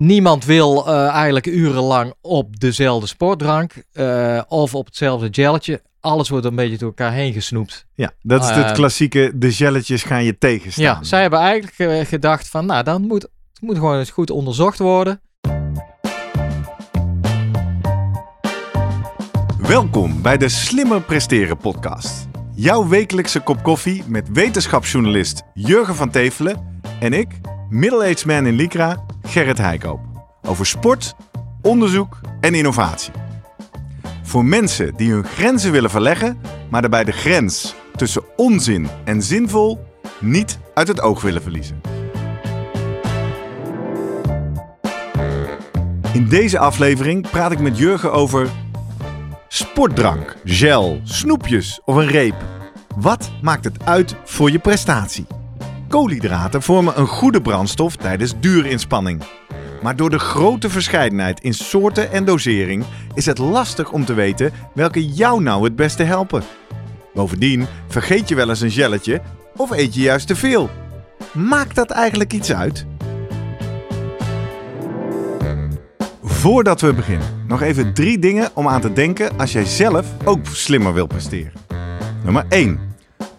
Niemand wil uh, eigenlijk urenlang op dezelfde sportdrank uh, of op hetzelfde gelletje. Alles wordt een beetje door elkaar heen gesnoept. Ja, dat is uh, het klassieke, de gelletjes gaan je tegenstaan. Ja, zij hebben eigenlijk gedacht van, nou dan moet het moet gewoon eens goed onderzocht worden. Welkom bij de Slimmer Presteren podcast. Jouw wekelijkse kop koffie met wetenschapsjournalist Jurgen van Tevelen en ik, middle-aged man in Lycra, Gerrit Heikoop. Over sport, onderzoek en innovatie. Voor mensen die hun grenzen willen verleggen, maar daarbij de grens tussen onzin en zinvol niet uit het oog willen verliezen. In deze aflevering praat ik met Jurgen over sportdrank, gel, snoepjes of een reep. Wat maakt het uit voor je prestatie? Koolhydraten vormen een goede brandstof tijdens duurinspanning. Maar door de grote verscheidenheid in soorten en dosering is het lastig om te weten welke jou nou het beste helpen. Bovendien vergeet je wel eens een gelletje of eet je juist te veel. Maakt dat eigenlijk iets uit? Voordat we beginnen, nog even drie dingen om aan te denken als jij zelf ook slimmer wil presteren. Nummer 1.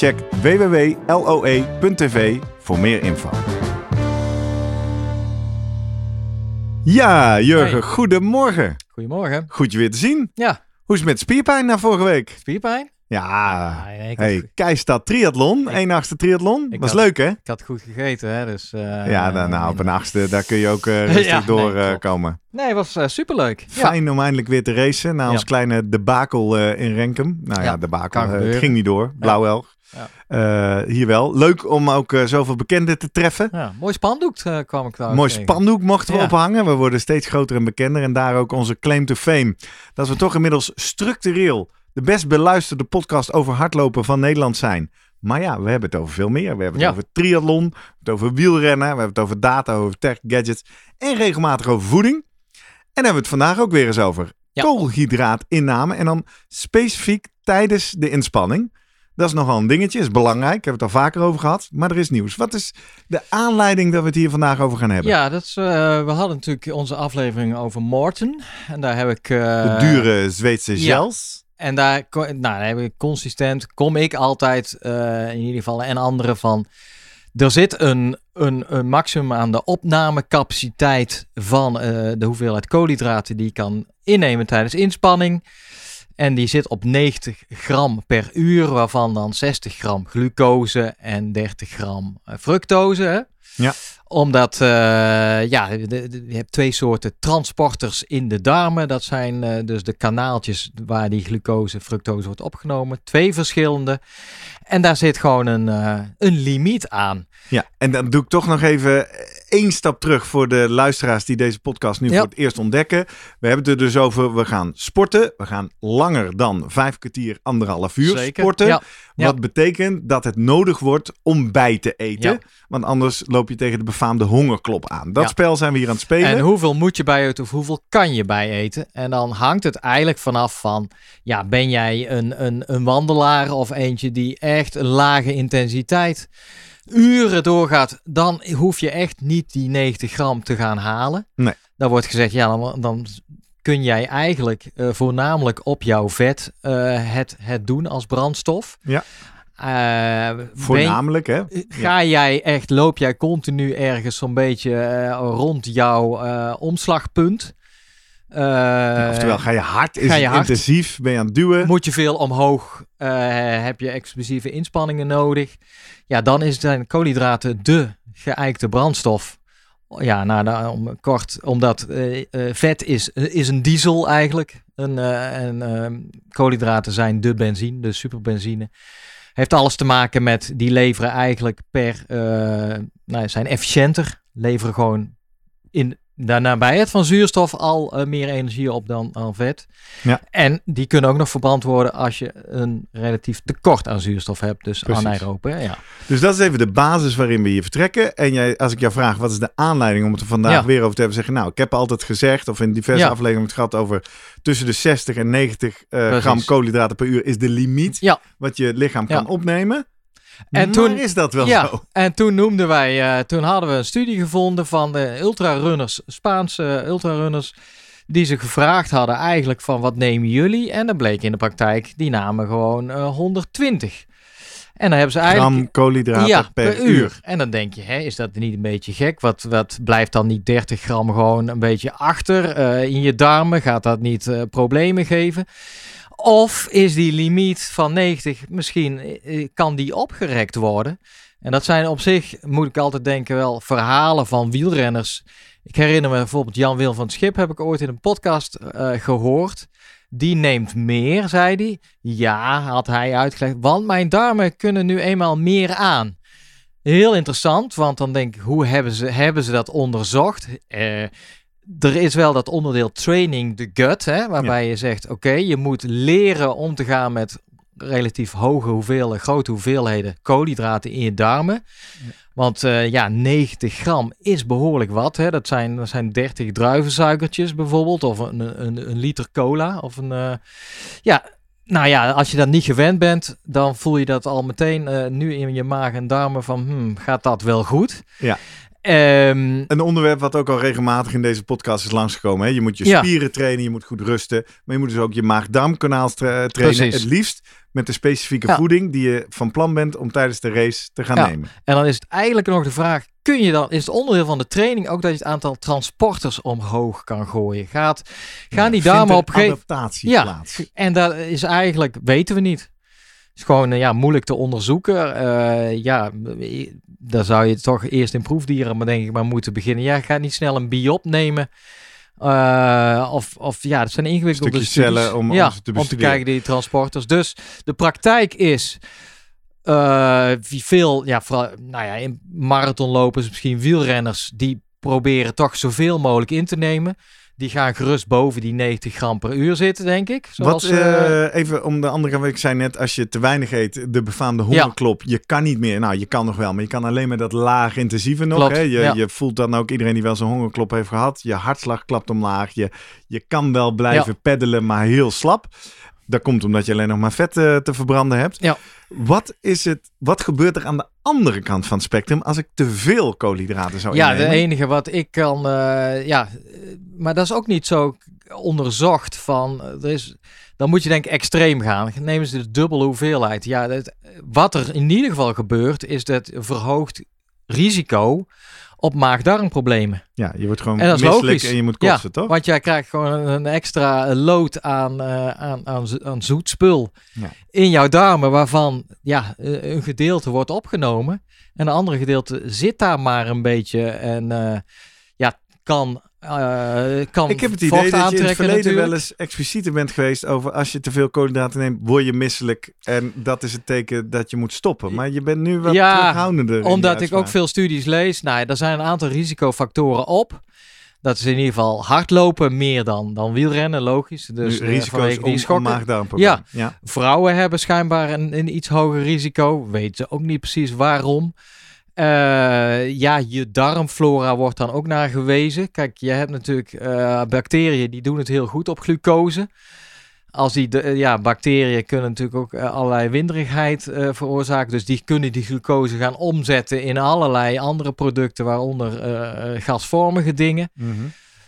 Check www.loe.tv voor meer info. Ja, Jurgen, hey. goedemorgen. Goedemorgen. Goed je weer te zien. Ja. Hoe is het met spierpijn na vorige week? Spierpijn? Ja, nee, hey, Keistad triathlon, ik, één achtste triathlon. Was had, leuk hè? Ik had goed gegeten hè, dus... Uh, ja, nou, nou, op een achtste, daar kun je ook uh, rustig ja, doorkomen. Nee, uh, nee, het was superleuk. Fijn ja. om eindelijk weer te racen na ons kleine debakel in Renkum. Nou ja, debakel, het ging niet door. Blauw elg. Ja. Uh, hier wel. Leuk om ook uh, zoveel bekenden te treffen. Ja, mooi spandoek uh, kwam ik daar. Mooi spandoek mochten we ja. ophangen. We worden steeds groter en bekender. En daar ook onze claim to fame. Dat we toch inmiddels structureel de best beluisterde podcast over hardlopen van Nederland zijn. Maar ja, we hebben het over veel meer. We hebben het ja. over triathlon, we hebben het over wielrennen, we hebben het over data, over tech, gadgets en regelmatig over voeding. En hebben we het vandaag ook weer eens over ja. koolhydraatinname en dan specifiek tijdens de inspanning. Dat is nogal een dingetje, is belangrijk. Ik heb het al vaker over gehad, maar er is nieuws. Wat is de aanleiding dat we het hier vandaag over gaan hebben? Ja, dat is, uh, we hadden natuurlijk onze aflevering over Morten. En daar heb ik... Uh, de dure Zweedse gels. Ja. En daar, nou, daar heb ik consistent, kom ik altijd uh, in ieder geval en anderen van. Er zit een, een, een maximum aan de opnamecapaciteit van uh, de hoeveelheid koolhydraten die je kan innemen tijdens inspanning. En die zit op 90 gram per uur, waarvan dan 60 gram glucose en 30 gram fructose. Ja omdat uh, ja, de, de, je hebt twee soorten transporters in de darmen. Dat zijn uh, dus de kanaaltjes waar die glucose, fructose wordt opgenomen. Twee verschillende. En daar zit gewoon een, uh, een limiet aan. Ja, en dan doe ik toch nog even één stap terug voor de luisteraars die deze podcast nu ja. voor het eerst ontdekken. We hebben het er dus over, we gaan sporten. We gaan langer dan vijf kwartier, anderhalf uur Zeker. sporten. Ja. Wat betekent dat het nodig wordt om bij te eten. Want anders loop je tegen de befaamde hongerklop aan. Dat spel zijn we hier aan het spelen. En hoeveel moet je bij eten of hoeveel kan je bij eten? En dan hangt het eigenlijk vanaf van, ja, ben jij een, een, een wandelaar of eentje die echt een lage intensiteit uren doorgaat, dan hoef je echt niet die 90 gram te gaan halen. Nee. Dan wordt gezegd, ja, dan, dan kun jij eigenlijk uh, voornamelijk op jouw vet uh, het, het doen als brandstof. Ja. Uh, Voornamelijk, ben, hè? Ga jij echt, loop jij continu ergens zo'n beetje rond jouw omslagpunt? Oftewel, ga je hard, is ga je hard, intensief, ben je aan het duwen? Moet je veel omhoog, heb je explosieve inspanningen nodig? Ja, dan is zijn koolhydraten de geëikte brandstof. Ja, nou, nou om, kort, omdat uh, vet is, is een diesel eigenlijk. Een, en koolhydraten zijn de benzine, de superbenzine. Heeft alles te maken met, die leveren eigenlijk per, nou, zijn efficiënter. Leveren gewoon in de nabijheid van zuurstof al eh, meer energie op dan aan vet. Ja. En die kunnen ook nog verbrand worden als je een relatief tekort aan zuurstof hebt. Dus Precies. anaerobe. Ja. Dus dat is even de basis waarin we hier vertrekken. En jij, als ik jou vraag, wat is de aanleiding om het er vandaag Ja. weer over te hebben? Zeggen, nou, ik heb altijd gezegd, of in diverse Ja. afleveringen het gehad over tussen de 60 en 90 eh, gram koolhydraten per uur is de limiet wat je lichaam kan opnemen. En maar toen- is dat wel ja, zo? en toen noemden wij, eh, toen hadden we een studie gevonden van de ultrarunners, Spaanse ultrarunners, die zich gevraagd hadden eigenlijk van wat nemen jullie? En dan bleek in de praktijk, die namen gewoon eh, 120. En dan hebben ze eigenlijk... Gram koolhydraten ja, per, uur. En dan denk je, hè, is dat niet een beetje gek? Wat, wat blijft dan niet 30 gram gewoon een beetje achter eh, in je darmen? Gaat dat niet eh, problemen geven? Of is die limiet van 90 misschien, eh, eh, kan die opgerekt worden? En dat zijn op zich, moet ik altijd denken, wel verhalen van wielrenners. Ik herinner me bijvoorbeeld Jan Wil van het Schip, heb ik ooit in een podcast eh, gehoord. Die neemt meer, zei hij. Ja, had hij uitgelegd, want mijn darmen kunnen nu eenmaal meer aan. Heel interessant, want dan denk ik, hoe hebben ze, hebben ze dat onderzocht? Eh, er is wel dat onderdeel training the gut, hè, waarbij je zegt, oké, je moet leren om te gaan met relatief hoge hoeveelheden, grote hoeveelheden koolhydraten in je darmen. Want eh, ja, 90 gram is behoorlijk wat. Hè. Dat, zijn, dat zijn 30 druivensuikertjes bijvoorbeeld, of een, een, een liter cola. Of een, eh, ja, nou ja, als je dat niet gewend bent, dan voel je dat al meteen eh, nu in je maag en darmen van, hmm, gaat dat wel goed? Ja. Ehm, Een onderwerp wat ook al regelmatig in deze podcast is langsgekomen. Hè? Je moet je Ja. spieren trainen, je moet goed rusten. Maar je moet dus ook je maag-darmkanaal tra- trainen. Precies. Het liefst met de specifieke Ja. voeding die je van plan bent om tijdens de race te gaan Ja. nemen. En dan is het eigenlijk nog de vraag: kun je dan, is het onderdeel van de training ook dat je het aantal transporters omhoog kan gooien? Gaat, gaan die darmen op een gegeven adaptatie Ja. plaats? En dat is eigenlijk, weten we niet. Het is gewoon eh, ja, moeilijk te onderzoeken. Eh, ja, eh, daar zou je toch eerst in proefdieren, maar denk ik, maar moeten beginnen. Ja, ga niet snel een biop nemen. Of, of ja, dat zijn ingewikkelde Stukjes studies. cellen om- om ja, te om te bestuderen. kijken die transporters. Dus de praktijk is wie veel, ja, vooral, nou ja, in marathonlopers, misschien wielrenners, die proberen toch zoveel mogelijk in te nemen. Die gaan gerust boven die 90 gram per uur zitten, denk ik. Wat, Zoals, eh, eh, even om de andere kant, ik zei net, als je te weinig eet, de befaamde hongerklop, je kan niet meer, nou je kan nog wel, maar je kan alleen maar dat laag intensieve nog. Klopt, hè? Je, ja. je voelt dan ook, iedereen die wel zo'n hongerklop heeft gehad, je hartslag klapt omlaag, je, je kan wel blijven peddelen, maar heel slap. Dat komt omdat je alleen nog maar vet eh, te verbranden hebt. Ja. Wat, is het, wat gebeurt er aan de andere kant van het spectrum als ik te veel koolhydraten zou ja, de innemen? enige wat ik kan, eh, ja, maar dat is ook niet zo onderzocht van, eh, er is, dan moet je denk ik extreem gaan. Nemen ze de dubbele hoeveelheid. Ja, dat, wat er in ieder geval gebeurt, is dat verhoogd risico op maag-darmproblemen. Ja, je wordt gewoon En dat misselijk logisch. en je moet Ja, kotsen, toch? Want jij krijgt gewoon een, extra load aan, eh, aan, aan, aan zoet spul Ja. in jouw darmen, waarvan ja, eh, een gedeelte wordt opgenomen en een andere gedeelte zit daar maar een beetje en eh, ja, kan, eh, kan Ik heb het idee dat je in het verleden natuurlijk. wel eens explicieter bent geweest over als je te veel koolhydraten neemt, word je misselijk. En dat is het teken dat je moet stoppen. Maar je bent nu wat Ja, terughoudender. Omdat ik ook veel studies lees. Nou, er zijn een aantal risicofactoren op. Dat is in ieder geval hardlopen meer dan, dan wielrennen, logisch. Dus nu eh, risico's die schokken. Ja. ja. Vrouwen hebben schijnbaar een, een iets hoger risico. Weten ze ook niet precies waarom. Eh, ja, je darmflora wordt dan ook naar gewezen. Kijk, je hebt natuurlijk eh, bacteriën die doen het heel goed op glucose. Als die, de, ja, bacteriën kunnen natuurlijk ook eh, allerlei winderigheid eh, veroorzaken. Dus die kunnen die glucose gaan omzetten in allerlei andere producten, waaronder eh, eh, gasvormige dingen. Eh,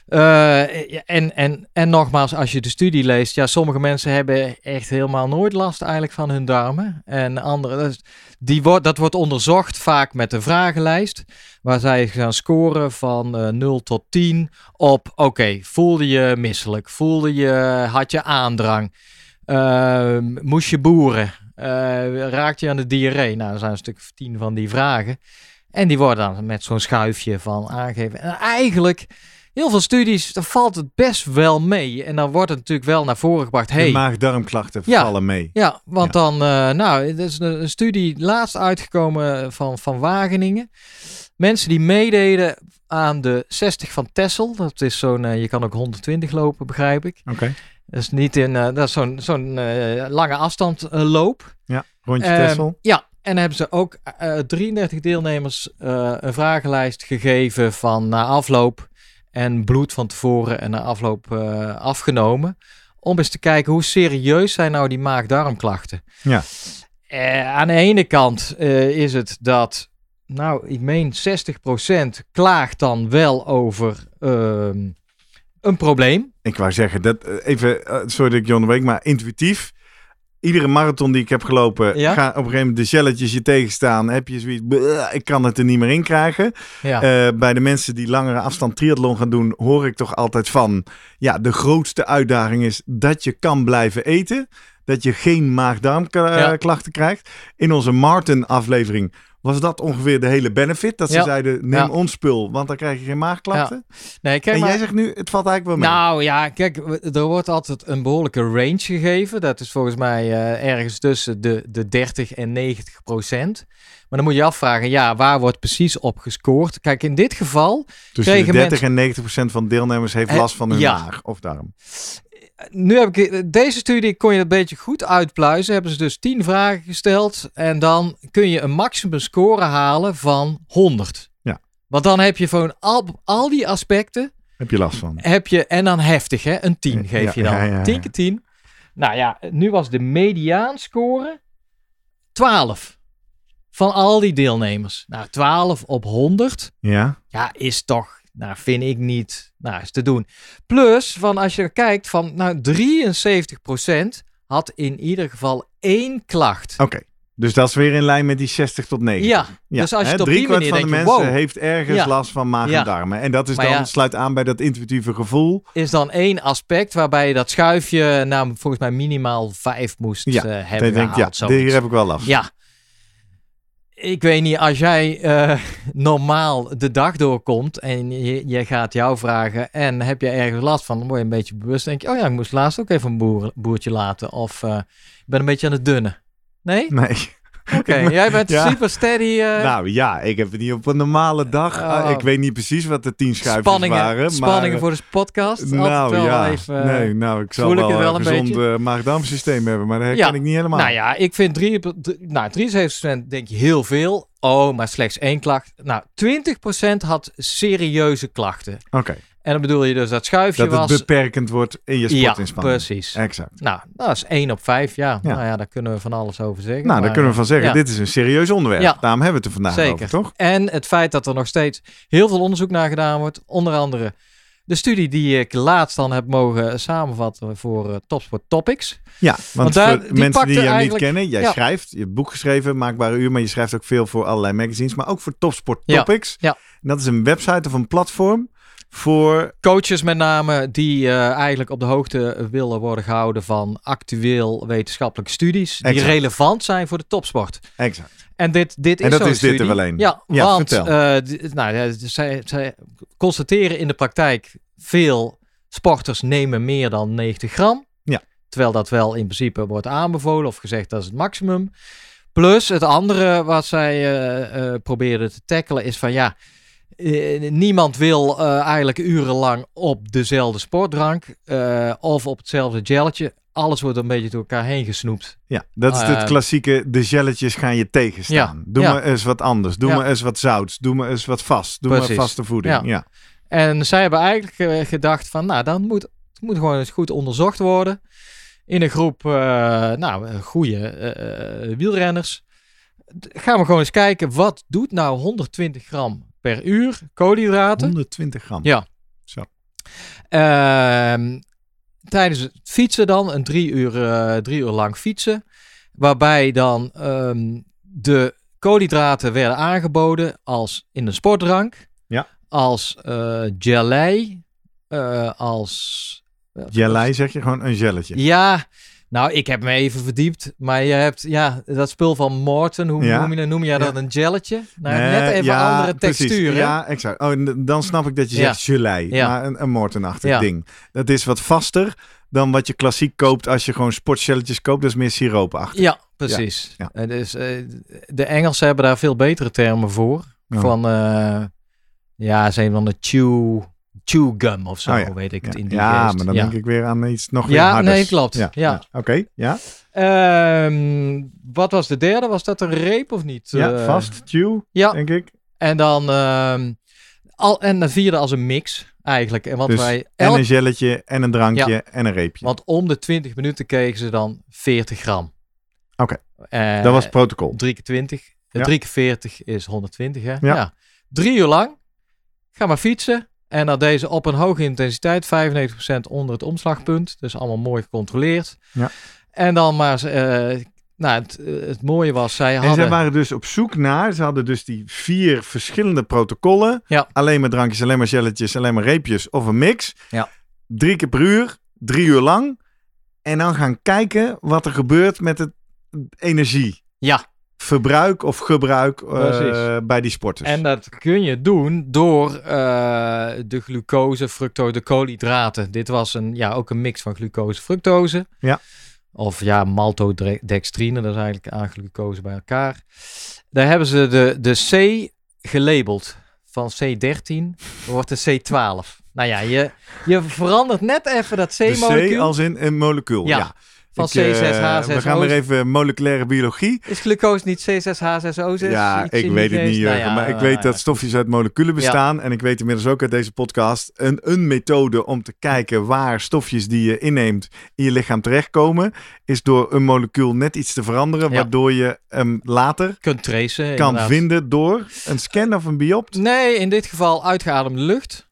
ja, en, en, en nogmaals, als je de studie leest, ja, sommige mensen hebben echt helemaal nooit last eigenlijk van hun darmen. En andere, dat, is- die wordt, dat wordt onderzocht vaak met een vragenlijst, waar zij gaan scoren van eh 0 tot 10 op, oké, voelde je misselijk, voelde je, had je aandrang, Ehm, moest je boeren, Eh, raakte je aan de diarree? Nou, er zijn een stuk of 10 van die vragen. En die worden dan met zo'n schuifje van aangegeven. En eigenlijk, heel veel studies, daar valt het best wel mee. En dan wordt het natuurlijk wel naar voren gebracht. De Hey, maagdarmklachten Ja. vallen mee. ja, want dan, eh, nou, het is een, een studie laatst uitgekomen van, van Wageningen. mensen die meededen aan de 60 van Tessel. Dat is zo'n, eh, je kan ook 120 lopen, begrijp ik. Oké. Dat is niet in, eh, dat is zo'n, zo'n eh, lange afstand eh, loop. Ja, rondje Ehm, Texel. Ja, en dan hebben ze ook eh, 33 deelnemers eh, een vragenlijst gegeven van na afloop en bloed van tevoren en na afloop eh, afgenomen. Om eens te kijken hoe serieus zijn nou die maag-darmklachten. Ja. Eh, aan de ene kant eh, is het dat, nou, ik meen 60% klaagt dan wel over ehm, een probleem. Ik wou zeggen, dat, even, sorry dat ik je onderbreek, maar intuïtief. Iedere marathon die ik heb gelopen, Ja? gaan op een gegeven moment de gelletjes je tegenstaan. Heb je zoiets, "Bleh, ik kan het er niet meer in krijgen. Ja. Eh, bij de mensen die langere afstand triathlon gaan doen, hoor ik toch altijd van, ja, de grootste uitdaging is dat je kan blijven eten. Dat je geen maag-darmklachten krijgt. In onze Martin-aflevering was dat ongeveer de hele benefit. Dat ze Ja. zeiden, neem Ja. ons spul, want dan krijg je geen maagklachten. nee, kijk en maar. jij zegt nu, het valt eigenlijk wel mee. Nou ja, kijk, er wordt altijd een behoorlijke range gegeven. Dat is volgens mij eh, ergens tussen de, de 30 en 90 procent. Maar dan moet je afvragen, ja, waar wordt precies op gescoord? Kijk, in dit geval, Tussen de kregen 30 en 90 procent van deelnemers heeft Eh, last van hun maag of darm. Nu heb ik deze studie kon je een beetje goed uitpluizen. Hebben ze dus 10 vragen gesteld en dan kun je een maximum score halen van 100. Ja. Want dan heb je van al, al die aspecten Heb je last van? heb je, en dan heftig hè, een 10 Ja, geef je dan. ja, ja, ja. 10 keer 10. Nou ja, nu was de mediaanscore 12 van al die deelnemers. Nou, 12 op 100, Ja? ja, is toch, nou, vind ik niet, nou, is te doen. Plus, van als je kijkt, van, nou, 73% had in ieder geval één klacht. Oké. Dus dat is weer in lijn met die 60 tot 90. Ja, dus als je het op die manier van de mensen wow. heeft ergens Ja. last van maag Ja. en darmen. En dat is Maar dan, ja. sluit aan bij dat intuïtieve gevoel. Is dan één aspect waarbij je dat schuifje, nou, volgens mij minimaal 5 moest Ja, eh, hebben gehaald. ja, hier heb ik wel last. Ja. Ik weet niet, als jij eh, normaal de dag doorkomt en je, gaat jou vragen en heb je ergens last van, dan word je een beetje bewust. denk je, oh ja, ik moest laatst ook even een boer, boertje laten. Of eh, ik ben een beetje aan het dunnen. Nee? Nee. Oké, jij bent Ja. super steady. eh, Nou ja, ik heb het niet op een normale dag. Oh. Ah, ik weet niet precies wat de tien schuifjes spanningen waren. spanningen maar, voor de podcast. Nou ja, even, eh, nee, nou ik zal ik wel, een gezond beetje. eh, maag-darmsysteem hebben, maar dat herken Ja. ik niet helemaal. Nou ja, ik vind nou, 73% denk je heel veel. Oh, maar slechts één klacht. Nou, 20% had serieuze klachten. Oké, En dan bedoel je dus dat schuifje dat het was... beperkend wordt in je Ja, sportinspanning. precies. Exact. Nou, dat is 1 op 5, ja. Ja. Nou ja, daar kunnen we van alles over zeggen. Nou, daar kunnen we van zeggen, ja. dit is een serieus onderwerp. Ja. Daarom hebben we het er vandaag Zeker. over, toch? En het feit dat er nog steeds heel veel onderzoek naar gedaan wordt. Onder andere de studie die ik laatst dan heb mogen samenvatten voor eh, Topsport Topics. Ja, want, Want daar- voor die mensen die jou niet kennen, jij Ja. schrijft, je hebt boek geschreven, Maakbare Uur, maar je schrijft ook veel voor allerlei magazines, maar ook voor Topsport Ja. Topics. Ja. En dat is een website of een platform voor... Coaches met name die eh, eigenlijk op de hoogte willen worden gehouden van actueel wetenschappelijke studies. Die relevant zijn voor de topsport. Exact. En dit, dit is En dat zo'n is dit er studie. wel een. Ja, Ja, want vertel. eh, nou, zij, zij constateren in de praktijk veel sporters nemen meer dan 90 gram. Ja. Terwijl dat wel in principe wordt aanbevolen of gezegd dat is het maximum. Plus het andere wat zij eh eh, probeerden te tackelen is van ja, eh, niemand wil eh, eigenlijk urenlang op dezelfde sportdrank eh, of op hetzelfde gelletje. Alles wordt een beetje door elkaar heen gesnoept. Ja, dat is het klassieke, de gelletjes gaan je tegenstaan. Ja, Doe ja. me eens wat anders. Doe Ja. me eens wat zouts. Doe me eens wat vast. Doe me Precies. vaste voeding. Ja. En zij hebben eigenlijk gedacht van, nou, dan moet het moet gewoon eens goed onderzocht worden. In een groep, nou, goede wielrenners. Gaan we gewoon eens kijken, wat doet nou 120 gram per uur koolhydraten? 120 gram. Ja. Zo. Ehm, tijdens het fietsen dan, een drie uur, eh, drie uur lang fietsen. Waarbij dan ehm, de koolhydraten werden aangeboden als in een sportdrank. Ja. Als eh gelei. eh, als... Jelly zeg je gewoon een gelletje. Ja, nou, ik heb me even verdiept. Maar je hebt, ja, dat spul van Morton. Hoe Ja. noem je dat? Noem je dat Ja. een gelletje? Nou, Nee, net even ja, andere textuur? Ja, exact. Oh, en dan snap ik dat je zegt gelei. Ja. Maar een, een Mortenachtig Ja. ding. Dat is wat vaster dan wat je klassiek koopt als je gewoon sportgelletjes koopt. Dat is meer siroopachtig. Ja, precies. Eh, dus, eh, de Engelsen hebben daar veel betere termen voor. Oh. Van, eh, ja, zijn van de chew, chew gum of zo, Oh ja. weet ik het Ja, in die ja geest. maar dan ja. denk ik weer aan iets nog weer Ja, harders. nee, klopt. Ja, Ja. Oké, ja. Ehm, wat was de derde? Was dat een reep of niet? Ja, Eh, vast, Chew, Ja, denk ik. en dan ehm, al, en de vierde als een mix eigenlijk. En want Dus wij En elk, een gelletje, en een drankje, en een reepje. want om de 20 minuten kregen ze dan 40 gram. Oké. Eh, dat was het protocol. 3 keer 20. Eh, Ja. 3 keer 40 is 120, hè? Ja. Drie uur lang. Ga maar fietsen. En dan deze op een hoge intensiteit, 95% onder het omslagpunt. Dus allemaal mooi gecontroleerd. Ja. En dan maar, eh, nou, het, eh, het mooie was, zij En hadden... zij waren dus op zoek naar, ze hadden dus die vier verschillende protocollen. Ja. Alleen maar drankjes, alleen maar gelletjes, alleen maar reepjes of een mix. Ja. Drie keer per uur, drie uur lang. En dan gaan kijken wat er gebeurt met het energie. Ja. Verbruik of gebruik eh, bij die sporters. En dat kun je doen door eh, de glucose, fructose, de koolhydraten. Dit was een, ja, ook een mix van glucose, fructose. Ja. Of ja, maltodextrine, dat is eigenlijk aan glucose bij elkaar. Daar hebben ze de, de C gelabeld. Van C13 wordt de C12. Nou ja, je, je verandert net even dat C-molecuul. C als in een molecuul. Ja. Ja. Van Ik, eh, C6H6O. We gaan weer even moleculaire biologie. Is glucose niet C6H6O6? Ja, ik weet het niet? Jurgen. Nou ja, maar ik eh, weet dat stofjes uit moleculen bestaan. En ik weet inmiddels ook uit deze podcast een, een methode om te kijken waar stofjes die je inneemt in je lichaam terechtkomen. Is door een molecuul net iets te veranderen. Ja. Waardoor je hem later kunt tracen. kan inderdaad. vinden door een scan of een biopt. Nee, in dit geval uitgeademde lucht.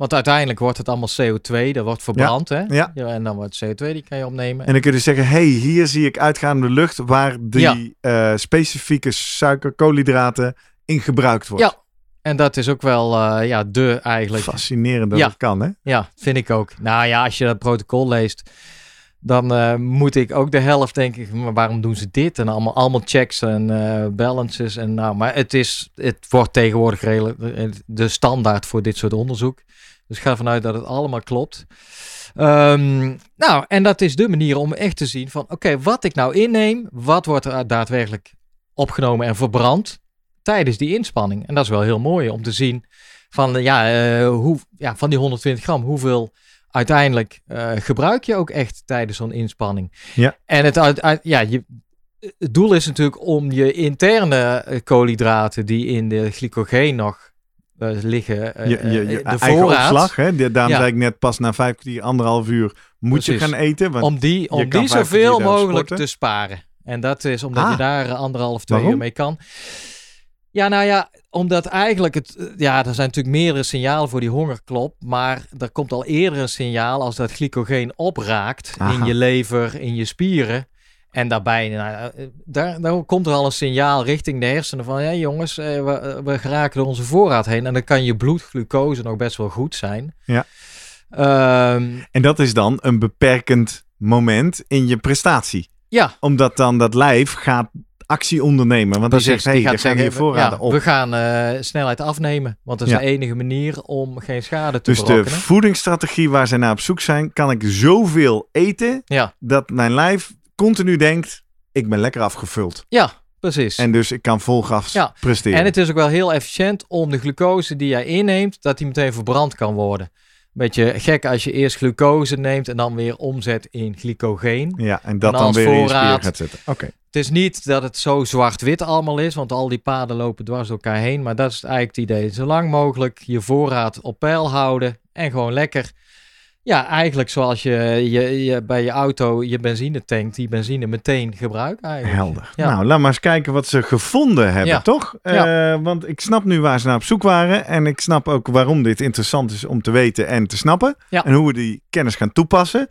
Want uiteindelijk wordt het allemaal CO2, dat wordt verbrand, hè? Ja. en dan wordt CO2, die kan je opnemen. En dan kun je zeggen, hey, hier zie ik uitgaande lucht waar die eh, specifieke suiker, koolhydraten in gebruikt wordt. Ja, en dat is ook wel, eh, ja, de eigenlijk. Fascinerend dat Ja. het kan, hè? Ja, vind ik ook. Nou ja, als je dat protocol leest, dan eh, moet ik ook de helft denken, maar waarom doen ze dit? En allemaal, allemaal checks en balances. En nou, maar het, is, het wordt tegenwoordig de standaard voor dit soort onderzoek. Dus ik ga ervan uit dat het allemaal klopt. Ehm, nou, en dat is de manier om echt te zien van, oké, wat ik nou inneem, wat wordt er daadwerkelijk opgenomen en verbrand tijdens die inspanning. En dat is wel heel mooi om te zien van, ja, eh, hoe, ja, van die 120 gram, hoeveel uiteindelijk eh, gebruik je ook echt tijdens zo'n inspanning. Ja. En het, uit, uit- ja, je, het doel is natuurlijk om je interne eh, koolhydraten die in de glycogeen nog liggen, eh, Je, je, je eh, de voorraad, opslag, hè? Daarom Ja. zei ik net, pas na vijf kwartier, anderhalf uur moet je gaan eten. Want om die, om die zoveel daar mogelijk sporten. te sparen. En dat is omdat Ah. je daar eh, anderhalf, twee Waarom? uur mee kan. Ja, nou ja, omdat eigenlijk het... eh, Ja, er zijn natuurlijk meerdere signalen voor die hongerklop. Maar er komt al eerder een signaal als dat glycogeen opraakt in je lever, in je spieren. En daarbij, nou, eh, daar, daar komt er al een signaal richting de hersenen van... Ja, jongens, eh, we, eh, we geraken door onze voorraad heen. En dan kan je bloedglucose nog best wel goed zijn. Ja. Ehm, En dat is dan een beperkend moment in je prestatie. ja, Omdat dan dat lijf gaat actie ondernemen. Want die zegt, hey, dan gaan je voorraden ja, op. We gaan snelheid afnemen, want dat is Ja. de enige manier om geen schade te Dus de berokkenen. voedingsstrategie waar zij naar op zoek zijn, kan ik zoveel eten Ja, dat mijn lijf continu denkt, ik ben lekker afgevuld. ja, precies. En, En dus ik kan vol gas Ja. presteren. het is ook wel heel efficiënt om de glucose die jij inneemt, dat die meteen verbrand kan worden. Beetje gek als je eerst glucose neemt en dan weer omzet in glycogeen. ja, en dat en dan weer in je gaat zetten. Oké. Het is niet dat het zo zwart-wit allemaal is, want al die paden lopen dwars door elkaar heen. Maar dat is eigenlijk het idee. Zo lang mogelijk je voorraad op peil houden en gewoon lekker. Ja, eigenlijk zoals je, je, je bij je auto je benzine tankt, die benzine meteen gebruikt eigenlijk. Helder. Ja. Nou, laat maar eens kijken wat ze gevonden hebben, Ja. toch? Ja. Eh, want ik snap nu waar ze naar op zoek waren. En ik snap ook waarom dit interessant is om te weten en te snappen. En hoe we die kennis gaan toepassen.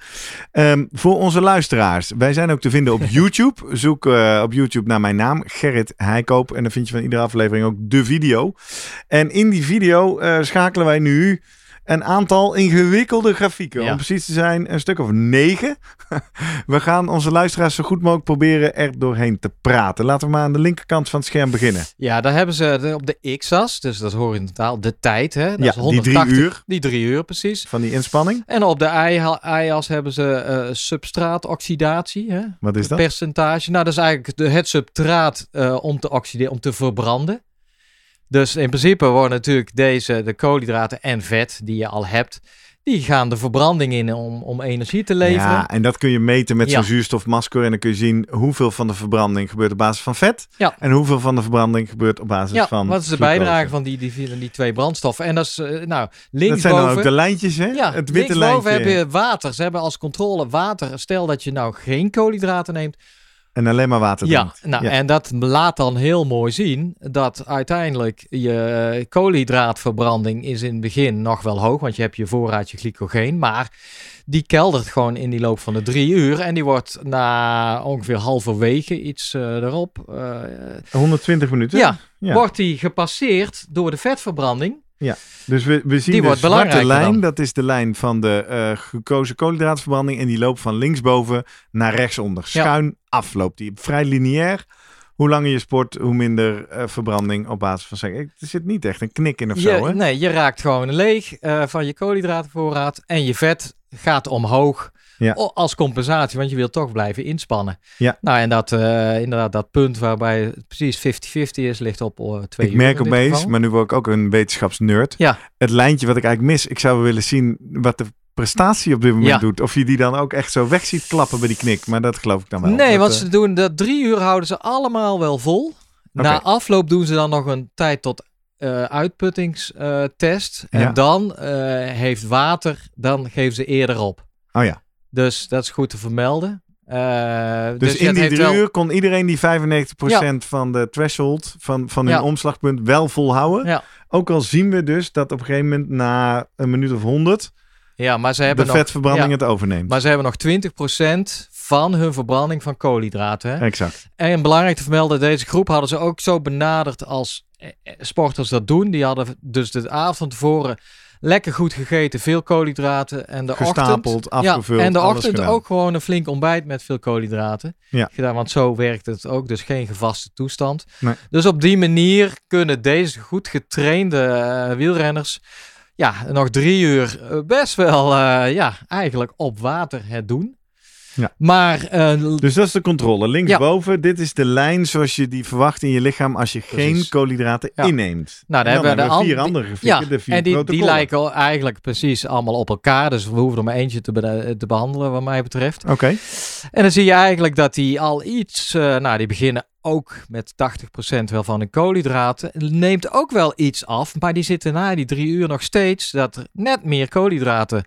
Ehm, voor onze luisteraars. Wij zijn ook te vinden op YouTube. Zoek eh, op YouTube naar mijn naam, Gerrit Heikoop. En dan vind je van iedere aflevering ook de video. En in die video eh, schakelen wij nu een aantal ingewikkelde grafieken. Ja. Om precies te zijn, een stuk of negen. We gaan onze luisteraars zo goed mogelijk proberen er doorheen te praten. Laten we maar aan de linkerkant van het scherm beginnen. Ja, daar hebben ze op de x-as, dus dat is horizontaal, de tijd. Hè? Dat Ja, is die 180, drie uur Die drie uur, precies. van die inspanning. En op de y-as hebben ze eh substraatoxidatie. Hè? Wat is dat? percentage. Nou, dat is eigenlijk de, het substraat eh, om te oxideren, om te verbranden. Dus in principe worden natuurlijk deze, de koolhydraten en vet die je al hebt, die gaan de verbranding in om, om energie te leveren. Ja, en dat kun je meten met zo'n Ja. zuurstofmasker. En dan kun je zien hoeveel van de verbranding gebeurt op basis van vet. Ja. En hoeveel van de verbranding gebeurt op basis Ja, van wat is de glucose. bijdrage van die, die, die, twee brandstoffen? En dat is, eh, nou, Dat linksboven... zijn dan ook de lijntjes, hè? Ja, het witte linksboven lijntje. heb je water. Ze hebben als controle water. Stel dat je nou geen koolhydraten neemt. En alleen maar water Ja, nou, Ja. en dat laat dan heel mooi zien dat uiteindelijk je koolhydraatverbranding is in het begin nog wel hoog, want je hebt je voorraadje glycogeen, maar die keldert gewoon in die loop van de drie uur en die wordt na ongeveer halverwege iets eh, erop, eh, 120 minuten. ja, Ja. wordt die gepasseerd door de vetverbranding. Dus we, we zien Die de zwarte lijn. dan. Dat is de lijn van de eh glucose koolhydraatverbranding. En die loopt van linksboven naar rechtsonder. Ja. Schuin af loopt die. Vrij lineair. Hoe langer je sport, hoe minder eh, verbranding op basis van... zeg- Er zit niet echt een knik in of zo, hè? nee, je raakt gewoon leeg eh, van je koolhydratenvoorraad en je vet gaat omhoog Ja. als compensatie, want je wilt toch blijven inspannen. Ja. Nou, en dat, eh, inderdaad, dat punt waarbij het precies 50-50 is, ligt op eh, twee Ik uur merk opeens, geval. maar nu word ik ook een wetenschapsnerd. Ja. Het lijntje wat ik eigenlijk mis, ik zou wel willen zien wat de prestatie op dit moment Ja. doet. Of je die dan ook echt zo weg ziet klappen bij die knik. Maar dat geloof ik dan wel. Nee, Dat, want eh, ze doen dat drie uur houden ze allemaal wel vol. Na afloop doen ze dan nog een tijd tot eh uitputtingstest. en Ja. dan eh, heeft water, dan geven ze eerder op. Oh ja. Dus dat is goed te vermelden. Eh, Dus, het in die drie wel- uur kon iedereen die 95% van de threshold van, van hun Ja. omslagpunt wel volhouden. Ja. Ook al zien we dus dat op een gegeven moment na een minuut of 100 Ja, maar ze de hebben nog, vetverbranding het overneemt. maar ze hebben nog 20% van hun verbranding van koolhydraten. Hè? Exact. En belangrijk te vermelden, deze groep hadden ze ook zo benaderd als eh, eh, sporters dat doen. Die hadden dus de avond van tevoren lekker goed gegeten, veel koolhydraten. En de Gestapeld, ochtend, afgevuld, ja, en de ochtend ook gewoon een flink ontbijt met veel koolhydraten. Ja. Gedaan, want zo werkt het ook, dus geen gevaste toestand. Nee. Dus op die manier kunnen deze goed getrainde eh, wielrenners ja, nog drie uur eh, best wel eh, ja, eigenlijk op water het doen. Ja. Maar eh, Dus dat is de controle. Linksboven, dit is de lijn zoals je die verwacht in je lichaam als je geen koolhydraten Ja. inneemt. Nou, daar dan hebben we de vier an- andere Ja, grafieken, de vier en die, lijken eigenlijk precies allemaal op elkaar. Dus we hoeven er maar eentje te, be- te behandelen, wat mij betreft. Oké, En dan zie je eigenlijk dat die al iets... eh, nou, die beginnen ook met 80% wel van de koolhydraten. Neemt ook wel iets af, maar die zitten na die drie uur nog steeds... dat er net meer koolhydraten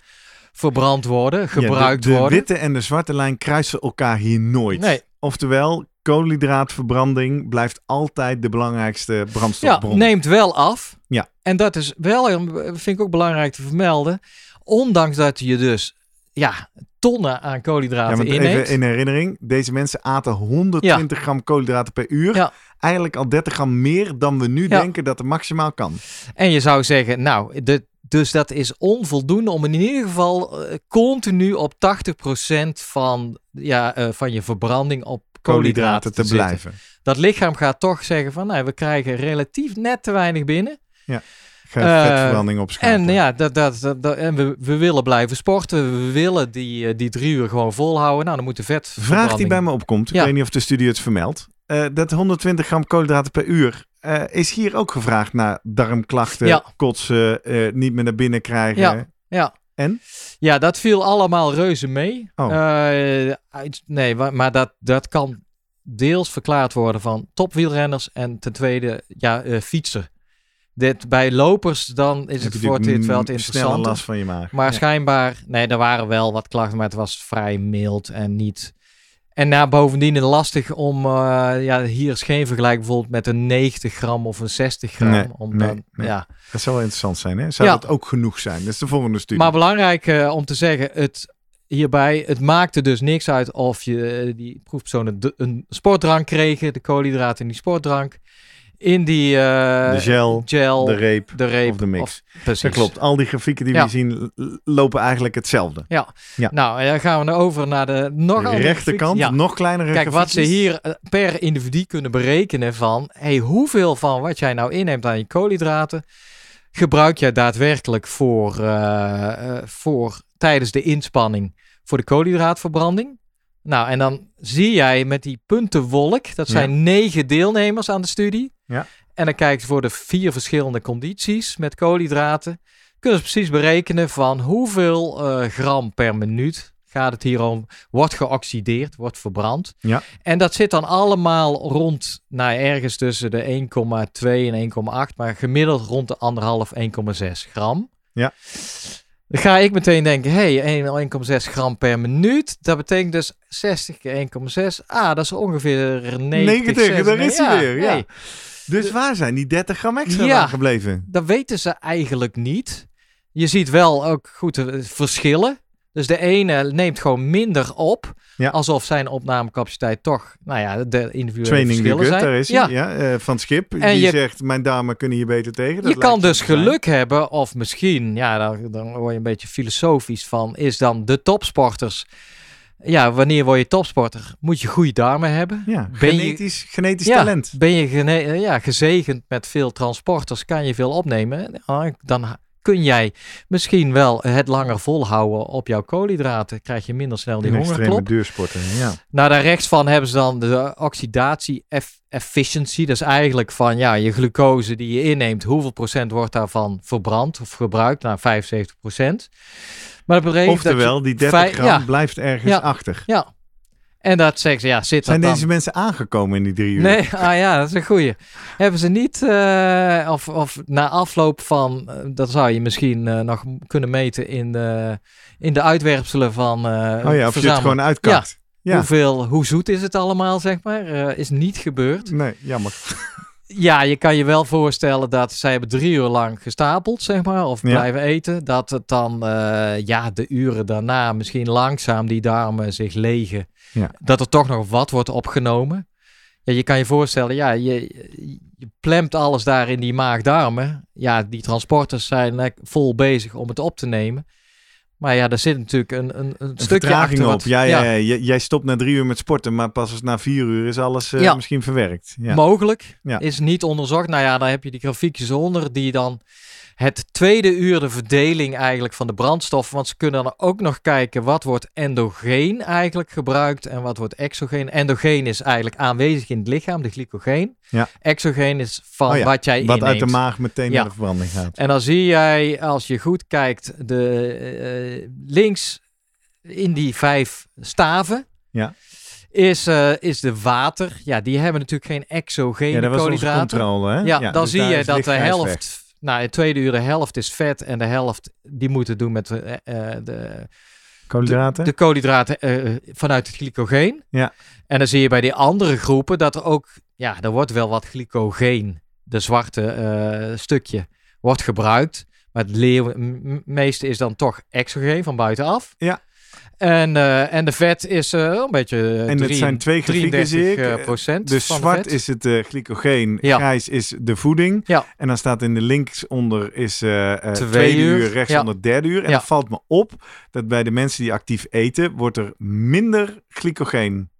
verbrand worden, Ja, gebruikt de, de worden. witte en de zwarte lijn kruisen elkaar hier nooit. Nee, Oftewel, koolhydraatverbranding blijft altijd de belangrijkste ja, brandstofbron. neemt wel af. Ja. En dat is wel, eh, vind ik ook belangrijk te vermelden... ondanks dat je dus ja, tonnen aan Ja, koolhydraten want inneemt... even in herinnering, deze mensen aten 120 gram koolhydraten per uur. Ja. Eigenlijk al 30 gram meer dan we nu Ja. denken dat er maximaal kan. En je zou zeggen, nou, de, dus dat is onvoldoende om in ieder geval eh, continu op 80% van, ja, eh, van je verbranding op Koolhydraten te blijven. Dat lichaam gaat toch zeggen van, nou, we krijgen relatief net te weinig binnen. Ga Eh, vetverbranding opschalen. En ja, dat, dat, dat, dat- en we, we willen blijven sporten. We willen die, die drie uur gewoon volhouden. Nou, dan moet de vet. Vraag die bij me opkomt, ik Ja. weet niet of de studie het vermeldt. Eh, dat 120 gram koolhydraten per uur. eh, is hier ook gevraagd naar darmklachten, Ja. kotsen, eh, niet meer naar binnen krijgen? Ja. Ja. En? Ja, dat viel allemaal reuze mee. Oh. Nee, maar dat, dat kan deels verklaard worden van topwielrenners en ten tweede ja, fietsen. Dit, bij lopers dan is Heb het voor dit wel interessante. last van je maag. Maar Ja. schijnbaar, nee, er waren wel wat klachten, maar het was vrij mild en niet. En nou, bovendien lastig om, eh, ja, hier is geen vergelijk bijvoorbeeld met een 90 gram of een 60 gram. Nee, om nee, dan, nee. Ja. Dat zou wel interessant zijn, hè? Zou Ja. dat ook genoeg zijn? Dat is de volgende studie. Maar belangrijk eh, om te zeggen, het, hierbij, het maakte dus niks uit of je eh, die proefpersonen een sportdrank kregen, de koolhydraten in die sportdrank, in die eh, de gel, gel, de reep de reep. of de mix. of- precies. Dat klopt. Al die grafieken die Ja. we zien lopen eigenlijk hetzelfde. Ja. Ja. Nou, en dan gaan we over naar de nog de rechterkant. Ja. nog kleinere Kijk, wat ze hier eh, per individu kunnen berekenen van, hey, hoeveel van wat jij nou inneemt aan je koolhydraten, gebruik jij daadwerkelijk voor, eh, voor tijdens de inspanning voor de koolhydraatverbranding? Nou, en dan zie jij met die puntenwolk, dat zijn negen deelnemers aan de studie. Ja. En dan kijken ze voor de vier verschillende condities met koolhydraten. Kunnen ze precies berekenen van hoeveel eh, gram per minuut gaat het hier om, wordt geoxideerd, wordt verbrand. Ja. En dat zit dan allemaal rond, nou ergens tussen de 1,2 en 1,8, maar gemiddeld rond de 1,5, 1,6 gram. Ja. Dan ga ik meteen denken, hey, 1,6 gram per minuut. Dat betekent dus 60 keer 1,6. Ah, dat is ongeveer 90. 90, daar is hij weer, ja. hey, Dus waar zijn die 30 gram extra Ja. gebleven? dat weten ze eigenlijk niet. Je ziet wel ook goed de verschillen. Dus de ene neemt gewoon minder op. Ja. Alsof zijn opnamecapaciteit toch, nou ja, de individuele Training verschillen zijn. daar is ja. Ja. eh, van Skip. En die je- zegt, mijn damen kunnen hier beter tegen. Dat Je kan dus zijn. geluk hebben, of misschien, ja, dan, dan word je een beetje filosofisch van, is dan de topsporters. Ja, wanneer word je topsporter? Moet je goede darmen hebben. Ja, Ben je- genetisch, genetisch ja, talent. Ben je gene- ja, gezegend met veel transporters, kan je veel opnemen. Dan kun jij misschien wel het langer volhouden op jouw koolhydraten. Krijg je minder snel die extreme hongerklop. duursporter, ja. Nou, daar rechts van hebben ze dan de oxidatie eff- efficiency. Dat is eigenlijk van ja, je glucose die je inneemt, hoeveel procent wordt daarvan verbrand of gebruikt? Nou, 75 procent. Maar dat Oftewel, die 30 vij- gram ja. blijft ergens Ja. achter. Ja. En dat zeggen ze, ja, zit Zijn dat dan... deze mensen aangekomen in die drie uur? Nee, ah ja, dat is een goeie. Hebben ze niet, eh, of, of na afloop van, eh, dat zou je misschien eh, nog kunnen meten in de, in de uitwerpselen van Oh ja, of je het gewoon uitkakt. Ja. Hoeveel, hoe zoet is het allemaal, zeg maar? Is niet gebeurd. Nee, jammer. Ja, je kan je wel voorstellen dat zij hebben drie uur lang gestapeld, zeg maar, of Ja. blijven eten. Dat het dan, ja, de uren daarna misschien langzaam die darmen zich legen. Ja. Dat er toch nog wat wordt opgenomen. Ja, je kan je voorstellen, ja, je, je plemt alles daar in die maag-darmen. Ja, die transporters zijn eh, vol bezig om het op te nemen. Maar ja, daar zit natuurlijk een, een, een, Een stukje achter. op. wat- Ja, ja, Jij stopt na drie uur met sporten, maar pas als na vier uur is alles eh, misschien verwerkt. Ja. Mogelijk. Is niet onderzocht. Nou ja, dan heb je die grafiekjes onder die dan het tweede uur de verdeling eigenlijk van de brandstoffen. Want ze kunnen dan ook nog kijken wat wordt endogeen eigenlijk gebruikt en wat wordt exogeen. Endogeen is eigenlijk aanwezig in het lichaam, de glycogeen. Ja. Exogeen is van Oh ja, wat jij Wat uit de maag meteen Ja. naar de verbranding gaat. En dan zie jij, als je goed kijkt, de eh, links in die vijf staven. Ja. Is, eh, is de water. Ja, die hebben natuurlijk geen exogene Ja, dat was koolhydraten. controle. Hè? Ja, dan dus zie je dat de helft. Nou, in tweede uur de helft is vet en de helft die moeten doen met de, eh, eh, de, Koolhydraten? de koolhydraten eh, vanuit het glycogeen. Ja. En dan zie je bij die andere groepen dat er ook, ja, er wordt wel wat glycogeen, de zwarte stukje, wordt gebruikt. Maar het meeste is dan toch exogeen van buitenaf. Ja. En, eh, en de vet is eh, een beetje eh, En het zijn twee grafieken, 33 zie ik. procent Dus zwart is het eh, glycogeen, Ja. grijs is de voeding. Ja. En dan staat in de links onder is Twee tweede uur, uur, rechts ja. onder derde uur. En dan valt me op dat bij de mensen die actief eten, wordt er minder glycogeen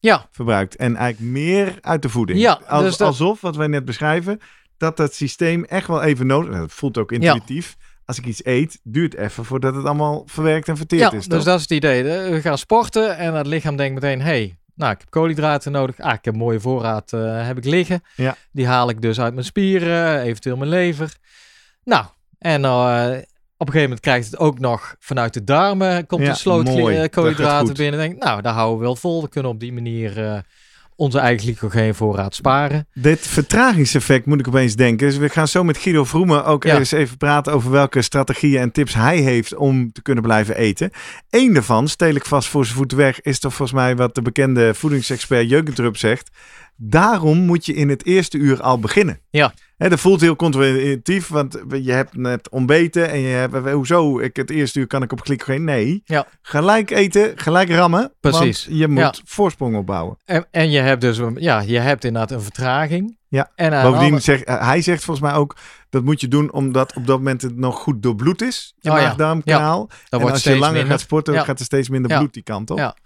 Ja, verbruikt. En eigenlijk meer uit de voeding. Ja, Als- dus dat- Alsof, wat wij net beschrijven, dat dat systeem echt wel even nodig is. Het voelt ook intuïtief. Als ik iets eet, duurt even voordat het allemaal verwerkt en verteerd ja is. dus toch? dat is het idee. We gaan sporten en het lichaam denkt meteen, hey, nou, ik heb koolhydraten nodig. Ah, ik heb een mooie voorraad eh, heb ik liggen. Ja. Die haal ik dus uit mijn spieren, eventueel mijn lever. Nou, en eh, op een gegeven moment krijgt het ook nog vanuit de darmen, komt Ja, de sloot mooi. eh, koolhydraten binnen. Denk, nou, daar houden we wel vol. We kunnen op die manier onze eigen glycogeenvoorraad sparen. Dit vertragingseffect moet ik opeens denken. Dus we gaan zo met Guido Vroemen ook Ja. eens even praten over welke strategieën en tips hij heeft om te kunnen blijven eten. Eén daarvan, stel ik vast voor zijn voeten weg, is toch volgens mij wat de bekende voedingsexpert Jeukentrup zegt. Daarom moet je in het eerste uur al beginnen. Ja. Hè, dat voelt heel controintuïtief, want je hebt net ontbeten en je hebt, hoezo, ik, het eerste uur kan ik op glycogeen. Nee, Ja. gelijk eten, gelijk rammen, Precies. want je moet Ja. voorsprong opbouwen. En, en je hebt dus, ja, je hebt inderdaad een vertraging. Ja. En aan Bovendien, zegt, hij zegt volgens mij ook, dat moet je doen omdat op dat moment het nog goed doorbloed is, je Oh maag-darmkanaal. En wordt als je langer minder. gaat sporten, Ja. gaat er steeds minder bloed die kant op. Ja.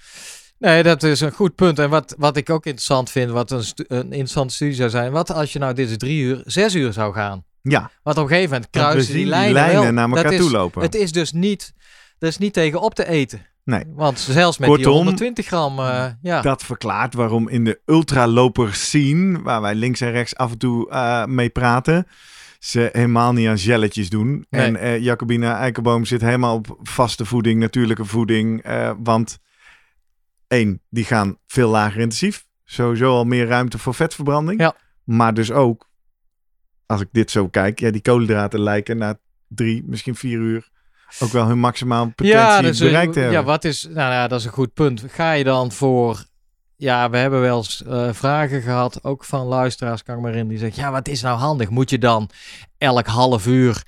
Nee, dat is een goed punt. En wat, wat ik ook interessant vind, wat een, een interessante studie zou zijn. Wat als je nou deze drie uur, zes uur zou gaan? Ja, Want op een gegeven moment kruisen die lijnen, lijnen wel. naar elkaar is- toe lopen. Het is dus niet, dat is niet tegen op te eten. Nee. Want zelfs met die Kortom, 120 gram, eh, ja. Dat verklaart waarom in de ultralopers scene, waar wij links en rechts af en toe eh, mee praten, ze helemaal niet aan gelletjes doen. Nee. En eh Jacobina Eikenboom zit helemaal op vaste voeding, natuurlijke voeding. want één, die gaan veel lager intensief. Sowieso al meer ruimte voor vetverbranding. Ja. Maar dus ook, als ik dit zo kijk, ja, die koolhydraten lijken na drie, misschien vier uur ook wel hun maximaal potentie dus, bereikt te eh, hebben. Ja, wat is, nou ja, dat is een goed punt. Ga je dan voor, ja, we hebben wel eens eh, vragen gehad, ook van luisteraars, kan ik me herinneren, die zeggen, ja, wat is nou handig? Moet je dan elk half uur,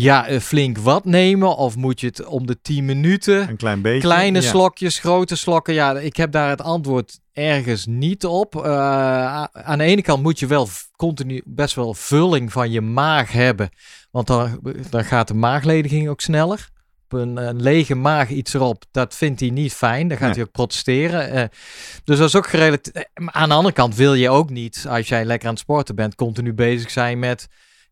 ja, eh, flink wat nemen? Of moet je het om de 10 minuten? Een klein beetje. Kleine ja. slokjes, grote slokken. Ja, ik heb daar het antwoord ergens niet op. Eh, aan de ene kant moet je wel continu best wel vulling van je maag hebben. Want dan, dan gaat de maaglediging ook sneller. Op een, een lege maag iets erop, dat vindt hij niet fijn. Dan gaat Nee. hij ook protesteren. Eh, dus dat is ook gerelateerd. Aan de andere kant wil je ook niet, als jij lekker aan het sporten bent, continu bezig zijn met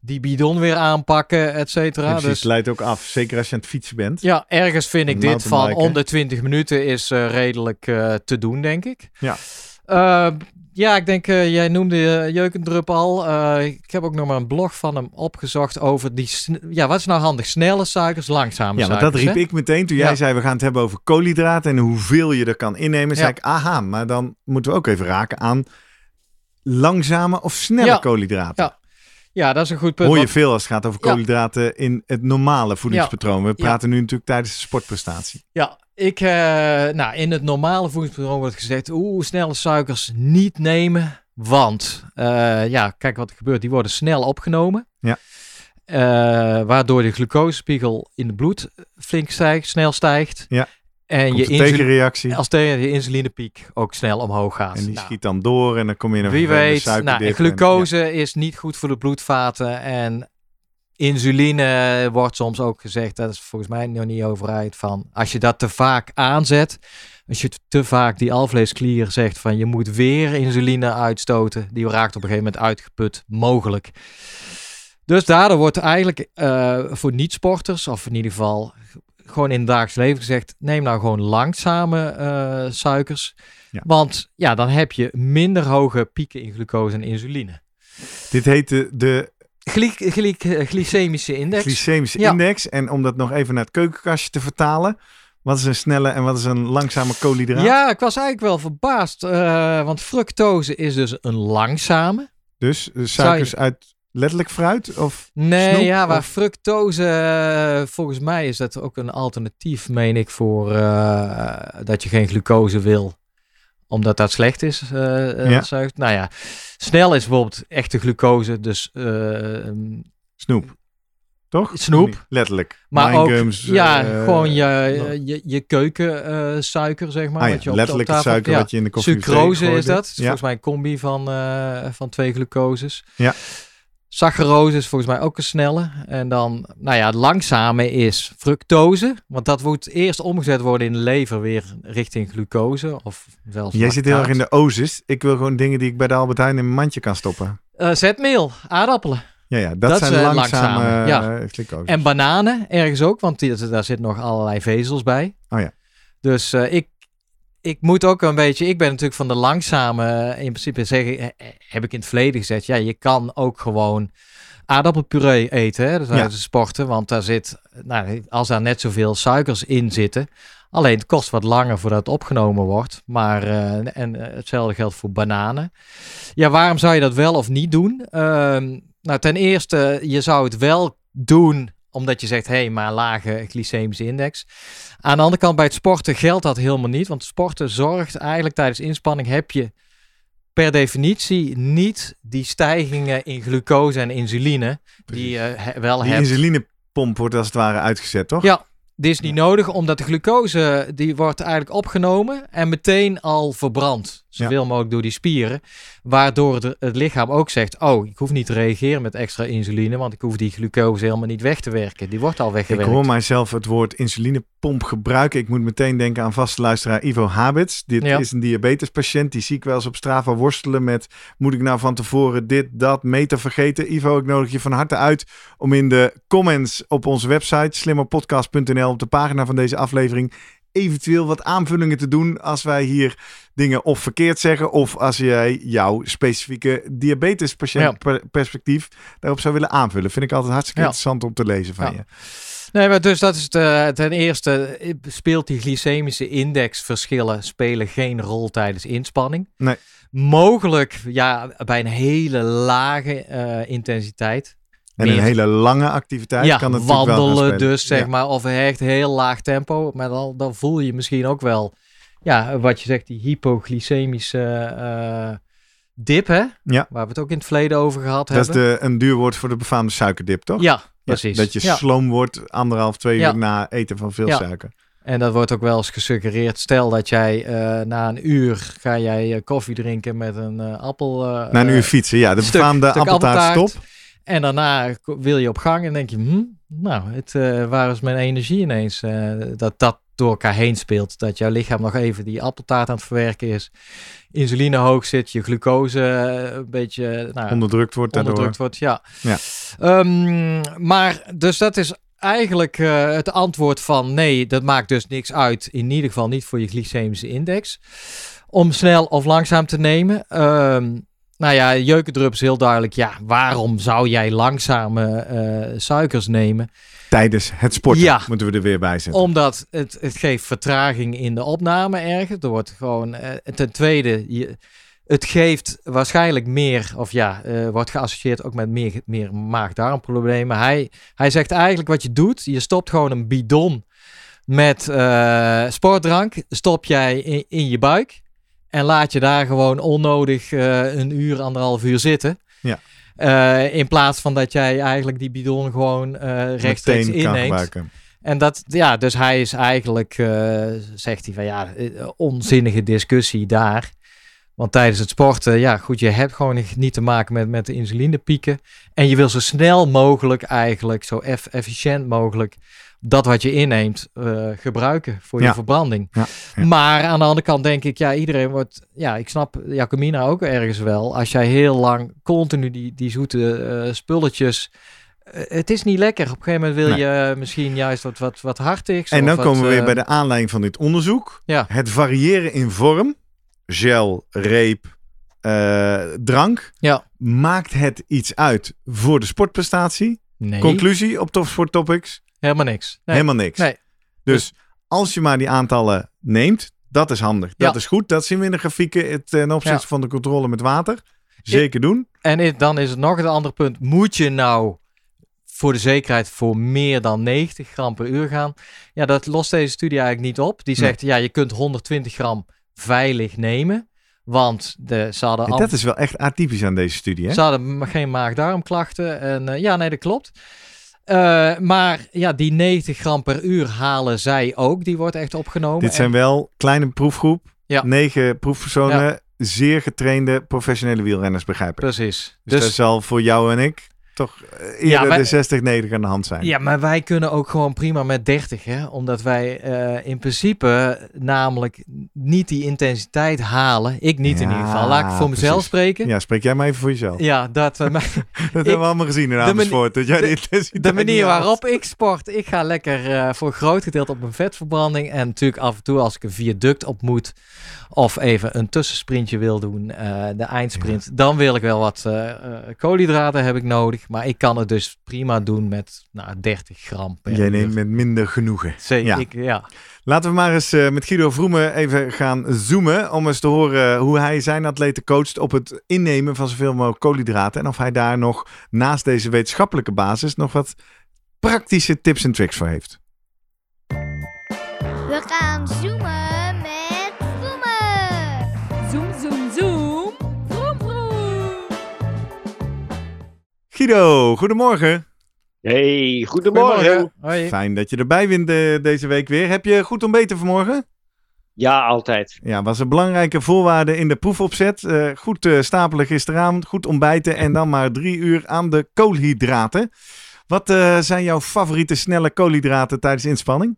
die bidon weer aanpakken, et Ja, cetera. precies, dus het leidt ook af. Zeker als je aan het fietsen bent. ja, ergens vind ik dit van onder 20 minuten is eh, redelijk eh, te doen, denk ik. Ja. Eh, ja, ik denk, eh, jij noemde Jeukendrup al. Ik heb ook nog maar een blog van hem opgezocht over die... Ja, wat is nou handig? Snelle suikers, langzame Ja, suikers? dat riep hè? ik meteen toen jij Ja. zei we gaan het hebben over koolhydraten en hoeveel je er kan innemen. Zei Ja. ik, aha, maar dan moeten we ook even raken aan langzame of snelle Ja. koolhydraten. Ja, Ja, dat is een goed punt. Hoor je veel als het gaat over Ja. koolhydraten in het normale voedingspatroon. We Ja. praten nu natuurlijk tijdens de sportprestatie. Ja, ik, eh, nou, in het normale voedingspatroon wordt gezegd, oeh, snelle suikers niet nemen, want, eh, ja, kijk wat er gebeurt, die worden snel opgenomen. Ja. Eh, waardoor de glucosespiegel in het bloed flink stijgt, snel stijgt. Ja. En Komt je tegenreactie. als tegen je insulinepiek ook snel omhoog gaat. En die Nou, schiet dan door en dan kom je in een wie weet, nou, en- glucose is niet goed voor de bloedvaten en insuline wordt soms ook gezegd, dat is volgens mij nog niet overheid, van als je dat te vaak aanzet, als je te vaak die alvleesklier zegt van je moet weer insuline uitstoten, die raakt op een gegeven moment uitgeput, mogelijk. Dus daardoor wordt eigenlijk eh, voor niet-sporters, of in ieder geval gewoon in het dagelijks leven gezegd, neem nou gewoon langzame eh, suikers. Ja. Want ja, dan heb je minder hoge pieken in glucose en insuline. Dit heet de, de Gly gly glycemische index. glycemische Ja. index. En om dat nog even naar het keukenkastje te vertalen. Wat is een snelle en wat is een langzame koolhydraat? Ja, ik was eigenlijk wel verbaasd. eh, want fructose is dus een langzame. Dus eh, suikers uit letterlijk fruit? Of Nee, Snoep, ja, waar of- fructose, eh, volgens mij is dat ook een alternatief, meen ik, voor eh, dat je geen glucose wil. Omdat dat slecht is. eh, Ja. zuigt. Nou ja, snel is bijvoorbeeld echte glucose, dus eh, snoep? Toch? Snoep. Letterlijk. Maar ook, ja, gewoon je, je, je keukensuiker, zeg maar. Ah ja, wat je op- letterlijk op het suiker ja. wat je in de koffie Sucrose is dat. hebt. is Ja. volgens mij een combi van, van twee glucoses. Ja. Saccharose is volgens mij ook een snelle. En dan, nou ja, het langzame is fructose. Want dat moet eerst omgezet worden in de lever weer richting glucose. Of zelfs Jij zit heel erg in de osis. Ik wil gewoon dingen die ik bij de Albert Heijn in mijn mandje kan stoppen. Eh, zetmeel, aardappelen. Ja, ja dat, Dat zijn eh, langzame, langzame, ja. eh, glycose. En bananen ergens ook, want die, daar zitten nog allerlei vezels bij. Oh ja. Dus ik, ik moet ook een beetje, ik ben natuurlijk van de langzame, eh, in principe zeggen, eh, eh, heb ik in het verleden gezegd, ja, je kan ook gewoon aardappelpuree eten, hè, dus Ja. uit de sporten, want daar zit, nou, als daar net zoveel suikers in zitten, alleen het kost wat langer voordat het opgenomen wordt, maar, en hetzelfde geldt voor bananen. Ja, waarom zou je dat wel of niet doen? Ehm, nou, ten eerste, je zou het wel doen omdat je zegt, hé, hey, maar lage glycemische index. Aan de andere kant, bij het sporten geldt dat helemaal niet. Want sporten zorgt eigenlijk tijdens inspanning heb je per definitie niet die stijgingen in glucose en insuline die je he- wel die hebt. insulinepomp wordt als het ware uitgezet, toch? Ja, dit is niet nodig, omdat de glucose die wordt eigenlijk opgenomen en meteen al verbrand. Zoveel mogelijk door die spieren. Waardoor de- het lichaam ook zegt, oh, ik hoef niet te reageren met extra insuline, want ik hoef die glucose helemaal niet weg te werken. Die wordt al Ik weggewerkt. hoor mijzelf het woord insulinepomp gebruiken. Ik moet meteen denken aan vaste luisteraar Ivo Habits. Dit Ja. is een diabetespatiënt. Die zie ik wel eens op Strava worstelen met... moet ik nou van tevoren dit, dat, meter vergeten? Ivo, ik nodig je van harte uit om in de comments op onze website... slimmerpodcast.nl op de pagina van deze aflevering... eventueel wat aanvullingen te doen als wij hier dingen of verkeerd zeggen. Of als jij jouw specifieke diabetespatiënt per- perspectief daarop zou willen aanvullen. Vind ik altijd hartstikke Ja. interessant om te lezen van Ja. je. Nee, maar dus dat is de, ten eerste eh, speelt die glycemische indexverschillen spelen geen rol tijdens inspanning. Nee. Mogelijk ja, bij een hele lage eh, intensiteit. En een hele lange activiteit ja, kan het natuurlijk wel gaan wandelen dus zeg Ja. maar of echt heel laag tempo. Maar dan, dan voel je misschien ook wel, ja, wat je zegt, die hypoglycemische eh, dip, hè? Ja. Waar we het ook in het verleden over gehad Dat is hebben. de, een duur woord voor de befaamde suikerdip, toch? Ja, precies. dat je ja. sloom wordt anderhalf, twee uur na eten van veel Ja. suiker. En dat wordt ook wel eens gesuggereerd. Stel dat jij eh, na een uur ga jij eh, koffie drinken met een appel. Na een uur fietsen, ja. De stuk- befaamde appeltaartstop. En daarna wil je op gang en denk je, hm, nou, het, eh, waar is mijn energie ineens? Eh, dat dat door elkaar heen speelt. Dat jouw lichaam nog even die appeltaart aan het verwerken is. Insuline hoog zit, je glucose eh, een beetje nou, Onderdrukt wordt daardoor. onderdrukt wordt. Ja. Ja. Ehm, maar dus dat is eigenlijk het antwoord van nee, dat maakt dus niks uit. In ieder geval niet voor je glycemische index. Om snel of langzaam te nemen. Ehm, nou ja, jeukendrup is heel duidelijk. Ja, waarom zou jij langzame eh, suikers nemen? Tijdens het sporten Ja. moeten we er weer bij zetten. Omdat het, het geeft vertraging in de opname ergens. Er wordt gewoon, eh, ten tweede, je, het geeft waarschijnlijk meer, of ja, eh, wordt geassocieerd ook met meer, meer maag-darmproblemen. Hij, hij zegt eigenlijk wat je doet, je stopt gewoon een bidon met sportdrank, stop jij in, in je buik en laat je daar gewoon onnodig eh, een uur, anderhalf uur zitten. Ja. Eh, in plaats van dat jij eigenlijk die bidon gewoon eh, rechtstreeks inneemt. gebruiken. En dat, ja, dus hij is eigenlijk, zegt hij van ja, onzinnige discussie daar. Want tijdens het sporten, ja goed, je hebt gewoon niet te maken met, met de insulinepieken. En je wil zo snel mogelijk eigenlijk, zo eff- efficiënt mogelijk, dat wat je inneemt eh, gebruiken voor je verbranding. Ja, ja. Maar aan de andere kant denk ik, ja, iedereen wordt, ja, ik snap Jacomina ook ergens wel. Als jij heel lang continu die, die zoete eh, spulletjes eh, het is niet lekker. Op een gegeven moment wil Nee. je misschien juist wat, wat, wat hartigs. En dan wat, komen we weer bij de aanleiding van dit onderzoek. Ja. Het variëren in vorm, gel, reep, drank, Ja. maakt het iets uit voor de sportprestatie? Nee, Conclusie op Topsport Topics? Helemaal niks. Nee. Helemaal niks. Nee. Dus als je maar die aantallen neemt, dat is handig. Dat Ja. is goed. Dat zien we in de grafieken het, ten opzichte Ja. van de controle met water. Zeker doen. En dan is het nog een ander punt. Moet je nou voor de zekerheid voor meer dan 90 gram per uur gaan? Ja, dat lost deze studie eigenlijk niet op. Die Nee. zegt, ja, je kunt 120 gram veilig nemen. Want de, ze hadden, Dat is wel echt atypisch aan deze studie. Hè? ze hadden geen maag-darmklachten. En eh, ja, nee, dat klopt. Eh, maar ja, die 90 gram per uur halen zij ook. Die wordt echt opgenomen. Dit zijn En- wel kleine proefgroep. Ja. Negen proefpersonen. Zeer getrainde professionele wielrenners, begrijp ik. Precies. Dus, dat zal voor jou en ik toch eh, eerder Ja, de 60, 90 aan de hand zijn. Ja, maar wij kunnen ook gewoon prima met 30, hè? Omdat wij eh, in principe namelijk niet die intensiteit halen. Ik niet in Ja, ieder geval. Laat ik voor mezelf spreken. Ja, Ja, spreek jij maar even voor jezelf. dat eh, Dat hebben we allemaal gezien in Amersfoort. Dat jij de, intensiteit de manier waarop ik sport. Ik ga lekker eh, voor een groot gedeelte op mijn vetverbranding. En natuurlijk af en toe als ik een viaduct op moet. Of even een tussensprintje wil doen. de eindsprint. Dan wil ik wel wat koolhydraten heb ik nodig. Maar ik kan het dus prima doen met nou, 30 gram per Jij uur. neemt met minder genoegen. Zeker, Ja. ik, ja. Laten we maar eens eh, met Guido Vroemen even gaan zoomen. Om eens te horen hoe hij zijn atleten coacht op het innemen van zoveel mogelijk koolhydraten. En of hij daar nog naast deze wetenschappelijke basis nog wat praktische tips en tricks voor heeft. We gaan zoomen Guido, goedemorgen. Hey, goedemorgen. Goedemorgen. Hoi. Fijn dat je erbij bent eh, deze week weer. Heb je goed ontbeten vanmorgen? Ja, altijd. Ja, was een belangrijke voorwaarde in de proefopzet. Eh, goed eh, stapelen gisteravond, goed ontbijten en dan maar drie uur aan de koolhydraten. Wat eh, zijn jouw favoriete snelle koolhydraten tijdens inspanning?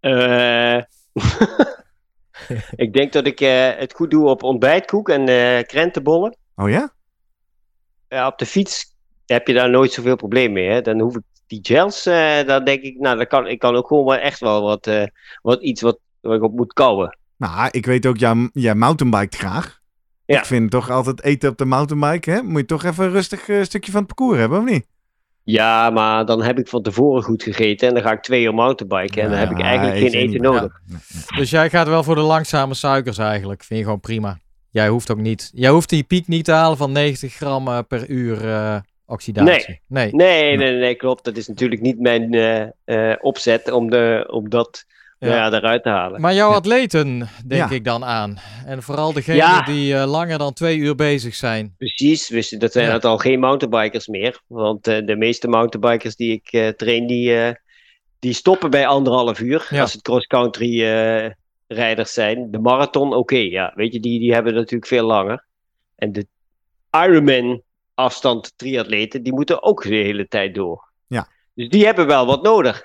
Eh, ik denk dat ik eh, het goed doe op ontbijtkoek en eh krentenbollen. Oh ja? Ja, op de fiets heb je daar nooit zoveel probleem mee. Hè? Dan hoef ik die gels, eh daar denk ik, nou, dan kan, ik kan ook gewoon wel echt wel wat, eh, wat iets wat ik op moet kouwen. Nou, ik weet ook, jij, jij mountainbiked graag. Ja. Ik vind toch altijd eten op de mountainbike, hè? Moet je toch even een rustig eh, stukje van het parcours hebben, of niet? Ja, maar dan heb ik van tevoren goed gegeten en dan ga ik twee uur mountainbiken en dan heb ik eigenlijk geen eten niet. nodig. Dus jij gaat wel voor de langzame suikers eigenlijk. Vind je gewoon prima. Jij hoeft ook niet. Jij hoeft die piek niet te halen van 90 gram per uur eh, oxidatie. Nee. Nee, nee, nee, klopt. Dat is natuurlijk niet mijn eh, eh, opzet om, de, om dat Ja. nou ja, eruit te halen. Maar jouw atleten, denk Ja. ik dan aan. En vooral degenen Ja. die eh, langer dan twee uur bezig zijn. Precies, dus dat zijn Ja. het al geen mountainbikers meer. Want eh, de meeste mountainbikers die ik eh, train, die, eh, die stoppen bij anderhalf uur. Ja. Als het cross-country eh, rijders zijn. De marathon, oké, ja. Weet je, die, die hebben natuurlijk veel langer. En de Ironman afstand triatleten, die moeten ook de hele tijd door. Ja. Dus die hebben wel wat nodig.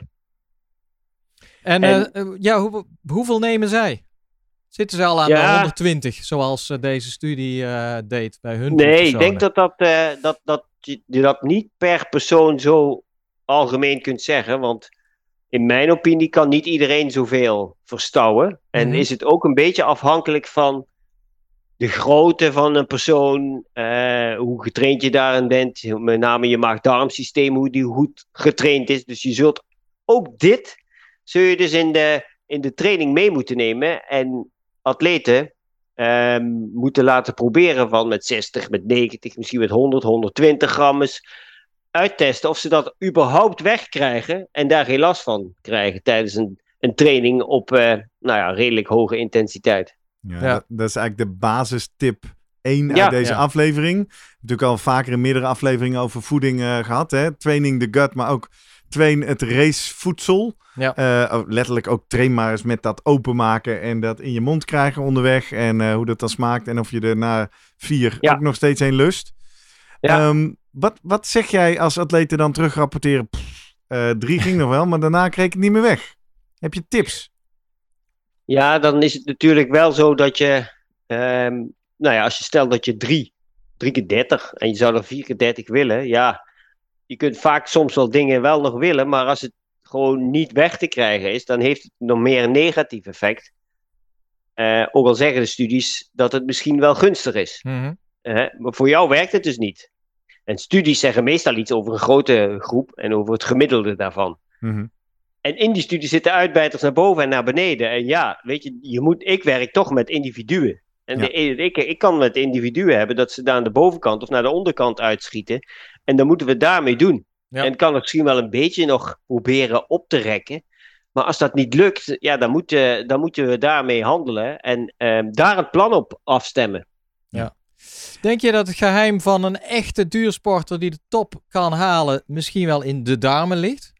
En, En- eh, eh, ja, hoe, hoeveel nemen zij? Zitten ze al aan Ja. de 120, zoals eh, deze studie eh, deed bij hun Nee, ik denk dat, dat, eh, dat, dat je je dat niet per persoon zo algemeen kunt zeggen. Want in mijn opinie kan niet iedereen zoveel verstouwen. En Mhm. is het ook een beetje afhankelijk van de grootte van een persoon, eh, hoe getraind je daarin bent, met name je maag-darmsysteem, hoe die goed getraind is. Dus je zult ook dit, zul je dus in de, in de training mee moeten nemen. En atleten ehm, moeten laten proberen van met 60, met 90, misschien met 100, 120 gram eens uittesten of ze dat überhaupt wegkrijgen en daar geen last van krijgen tijdens een, een training op eh, nou ja, redelijk hoge intensiteit. Ja, Ja. Dat, dat is eigenlijk de basistip 1 Ja. uit deze Ja. aflevering. We hebben natuurlijk al vaker in meerdere afleveringen over voeding eh, gehad. Hè? Training the gut, maar ook train het racevoedsel. Ja. Eh, oh, letterlijk ook train maar eens met dat openmaken en dat in je mond krijgen onderweg. En eh, hoe dat dan smaakt en of je er na vier Ja. ook nog steeds een lust. Ja. Ehm, wat, wat zeg jij als atleten dan terugrapporteren? Pff, eh, drie ging nog wel, maar daarna kreeg ik het niet meer weg. Heb je tips? Ja, dan is het natuurlijk wel zo dat je, ehm, nou ja, als je stelt dat je drie, drie keer 30 en je zou er vier keer 30 willen, ja, je kunt vaak soms wel dingen wel nog willen, maar als het gewoon niet weg te krijgen is, dan heeft het nog meer een negatief effect. Eh, ook al zeggen de studies dat het misschien wel gunstig is. Mhm. Hè, maar voor jou werkt het dus niet. En studies zeggen meestal iets over een grote groep en over het gemiddelde daarvan. Mhm. En in die studie zitten uitbijters naar boven en naar beneden. En ja, weet je, je moet, ik werk toch met individuen. En Ja. de- ik, ik kan met individuen hebben dat ze daar aan de bovenkant of naar de onderkant uitschieten. En dan moeten we daarmee doen. Ja. En kan het misschien wel een beetje nog proberen op te rekken. Maar als dat niet lukt, ja, dan, moeten dan moeten we daarmee handelen. En ehm, daar een plan op afstemmen. Denk je dat het geheim van een echte duursporter die de top kan halen misschien wel in de darmen ligt?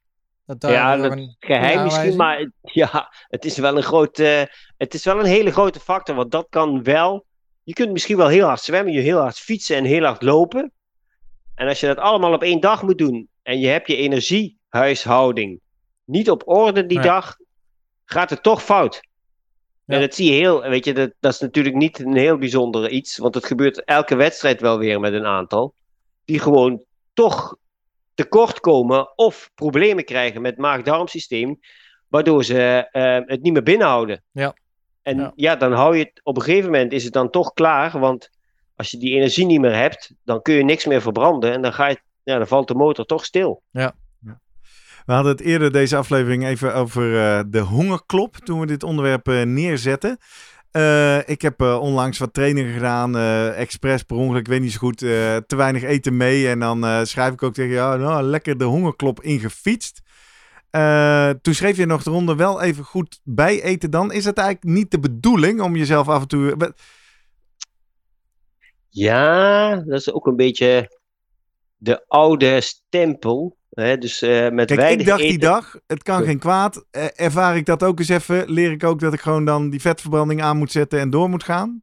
Dat daar Ja, nog dat een Geheim misschien, maar ja, het is wel een grote, het is wel een hele grote factor, want dat kan wel. Je kunt misschien wel heel hard zwemmen, je heel hard fietsen en heel hard lopen. En als je dat allemaal op één dag moet doen en je hebt je energiehuishouding niet op orde die Ja. dag, gaat het toch fout. Ja. En dat zie je heel, weet je, dat, dat is natuurlijk niet een heel bijzonder iets, want het gebeurt elke wedstrijd wel weer met een aantal, die gewoon toch tekort komen of problemen krijgen met maag-darmsysteem, waardoor ze eh, het niet meer binnenhouden. Ja. En Ja. ja. dan hou je het, op een gegeven moment is het dan toch klaar, want als je die energie niet meer hebt, dan kun je niks meer verbranden en dan, ga je, ja, dan valt de motor toch stil. We hadden het eerder deze aflevering even over eh, de hongerklop toen we dit onderwerp eh, neerzetten. Eh, ik heb eh, onlangs wat trainingen gedaan, eh expres per ongeluk, ik weet niet zo goed, te weinig eten mee. En dan schrijf ik ook tegen jou, nou, lekker de hongerklop ingefietst. Toen schreef je nog eronder wel even goed bij eten dan. Is het eigenlijk niet de bedoeling om jezelf af en toe... Ja, dat is ook een beetje de oude stempel. Hè? Dus eh, met Kijk, weinig ik dacht die dag, het kan Ja. geen kwaad. Eh, ervaar ik dat ook eens even? Leer ik ook dat ik gewoon dan die vetverbranding aan moet zetten en door moet gaan?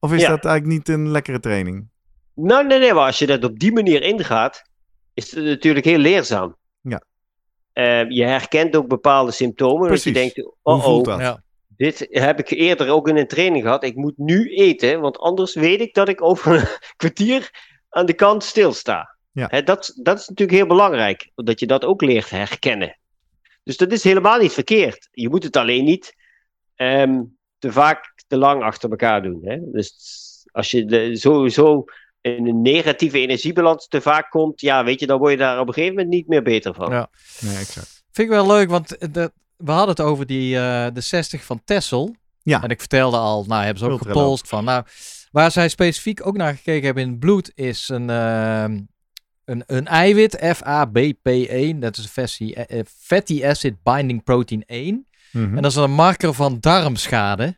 Of is Ja. dat eigenlijk niet een lekkere training? Nou, nee, nee, maar als je dat op die manier ingaat, is het natuurlijk heel leerzaam. Ja. Eh, je herkent ook bepaalde symptomen. Dat je denkt, Hoe oh, oh, dat? Ja. dit heb ik eerder ook in een training gehad. Ik moet nu eten, want anders weet ik dat ik over een kwartier aan de kant stilsta. Ja. Dat, dat is natuurlijk heel belangrijk, dat je dat ook leert herkennen. Dus dat is helemaal niet verkeerd. Je moet het alleen niet ehm, te vaak te lang achter elkaar doen. Hè? Dus als je de, sowieso in een negatieve energiebalans te vaak komt, ja, weet je, dan word je daar op een gegeven moment niet meer beter van. Ja. Nee, exact. Vind ik wel leuk, want de, we hadden het over die, eh, de 60 van Tessel. Ja. En ik vertelde al, nou hebben ze ook gepolst van. Nou, waar zij specifiek ook naar gekeken hebben in het bloed is een, ehm, een, een eiwit, FABP1. Dat is een versie, eh, eh, fatty acid binding protein 1. Mhm. En dat is een marker van darmschade.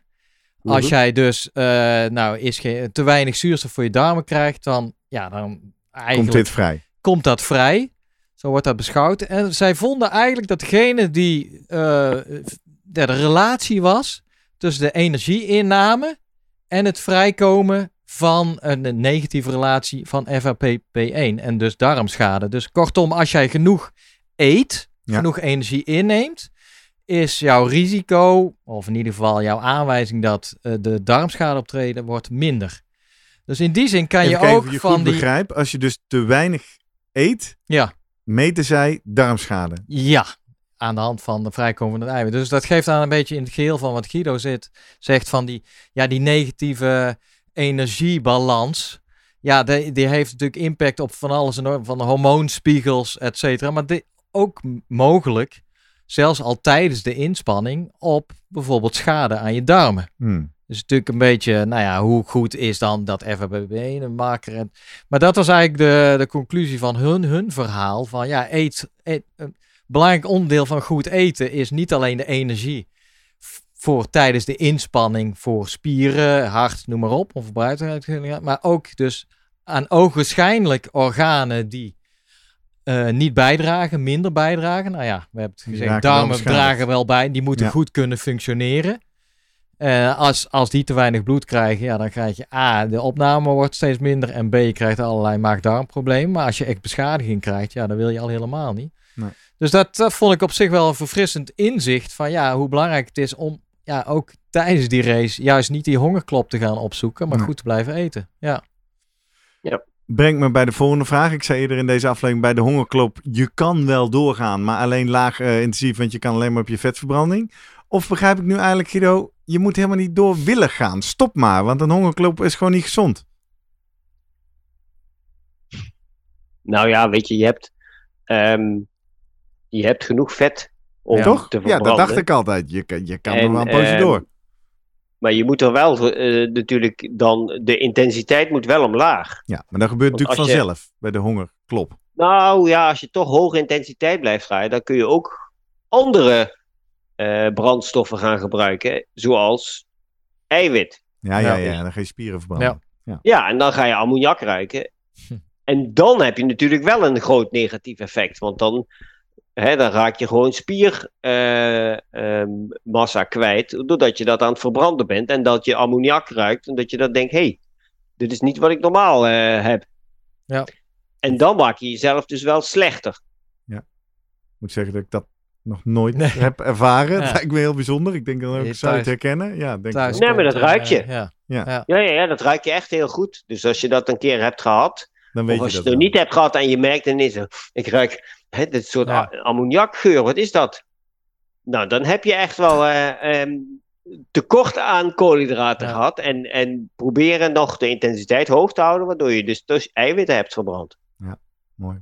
Als jij dus eh, nou, is geen, te weinig zuurstof voor je darmen krijgt, dan, ja, dan eigenlijk Komt dit vrij? komt dat vrij. Zo wordt dat beschouwd. En zij vonden eigenlijk dat degene die eh, de relatie was tussen de energieinname en het vrijkomen van een negatieve relatie van FAPP1 en dus darmschade. Dus kortom, als jij genoeg eet, Ja. genoeg energie inneemt, is jouw risico, of in ieder geval jouw aanwijzing dat eh, de darmschade optreden, wordt minder. Dus in die zin kan Even je kijken ook je van goed die... begrijp. Als je dus te weinig eet, Ja. meten zij darmschade. Ja, aan de hand van de vrijkomende eiwit. Dus dat geeft aan een beetje in het geheel van wat Guido zit, zegt van die, ja, die negatieve energiebalans. Ja, die, die heeft natuurlijk impact op van alles en van de hormoonspiegels, et cetera. Maar die, ook mogelijk, zelfs al tijdens de inspanning, op bijvoorbeeld schade aan je darmen. Hmm. Dus natuurlijk een beetje, nou ja, hoe goed is dan dat FABB een marker? En, maar dat was eigenlijk de, de conclusie van hun, hun verhaal. Van ja, eet, eet, een belangrijk onderdeel van goed eten is niet alleen de energie voor tijdens de inspanning voor spieren, hart, noem maar op, of buitenuit, maar ook dus aan ogenschijnlijk organen die eh, niet bijdragen, minder bijdragen. Nou ja, we hebben het gezegd, darmen dragen wel bij, die moeten Ja. goed kunnen functioneren. Eh, als, als die te weinig bloed krijgen, ja, dan krijg je A, de opname wordt steeds minder en B, je krijgt allerlei maag-darmproblemen. Maar als je echt beschadiging krijgt, ja, dan wil je al helemaal niet. Nee. Dus dat, dat vond ik op zich wel een verfrissend inzicht van ja, hoe belangrijk het is om ja, ook tijdens die race juist niet die hongerklop te gaan opzoeken, maar Nee. goed te blijven eten. Ja, Brengt me bij de volgende vraag. Ik zei eerder in deze aflevering bij de hongerklop, je kan wel doorgaan, maar alleen laag eh, intensief, want je kan alleen maar op je vetverbranding. Of begrijp ik nu eigenlijk, Guido, je moet helemaal niet door willen gaan. Stop maar, want een hongerklop is gewoon niet gezond. Nou ja, weet je, je hebt, ehm, je hebt genoeg vet om Ja. Toch? te Ja, dat dacht ik altijd. Je, kan- je kan En, er wel een poosje ehm, door. Maar je moet er wel eh, natuurlijk dan, de intensiteit moet wel omlaag. Ja, maar dat gebeurt want natuurlijk je- vanzelf bij de hongerklop. Nou ja, als je toch hoge intensiteit blijft draaien, dan kun je ook andere eh, brandstoffen gaan gebruiken, zoals eiwit. Ja, ja, Ja. ja, dan ga je spieren verbranden. Ja, en dan ga je ammoniak ruiken. En dan heb je natuurlijk wel een groot negatief effect, want dan, hè, dan raak je gewoon spiermassa kwijt, doordat je dat aan het verbranden bent en dat je ammoniak ruikt en dat je dan denkt, hé, hey, dit is niet wat ik normaal eh, heb. Ja. En dan maak je jezelf dus wel slechter. Ik moet zeggen dat ik dat nog nooit Nee. heb ervaren. Ja. Dat lijkt me heel bijzonder. Ik denk dan ook, zou je het herkennen? Ja, denk thuis ik. Nee, maar dat ruik je. eh, ja. Ja, ja, ja, dat ruik je echt heel goed. Dus als je dat een keer hebt gehad, Dan weet of als je je dat het nog niet hebt gehad en je merkt ineens, eh, ik ruik hè, dit soort Ja. ammoniakgeur, wat is dat? Nou, dan heb je echt wel eh, ehm, tekort aan koolhydraten Ja. gehad. En, en proberen nog de intensiteit hoog te houden, waardoor je dus, dus eiwitten hebt verbrand. Mooi.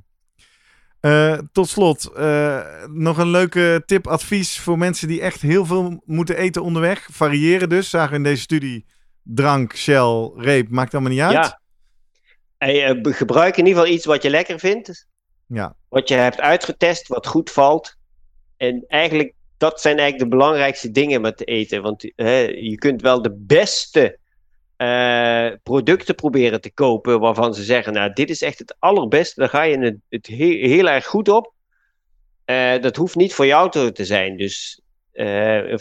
Eh, tot slot, eh, nog een leuke tip, advies voor mensen die echt heel veel moeten eten onderweg. Variëren dus. Zagen we in deze studie drank, shell, reep, maakt allemaal niet uit. Ja. Be- gebruik in ieder geval iets wat je lekker vindt. Ja. Wat je hebt uitgetest, wat goed valt. En eigenlijk, dat zijn eigenlijk de belangrijkste dingen met eten. Want hè, je kunt wel de beste eh, producten proberen te kopen waarvan ze zeggen, nou, dit is echt het allerbeste. Daar ga je het, het he- heel erg goed op. Eh, dat hoeft niet voor jou te, te zijn. Dus eh, er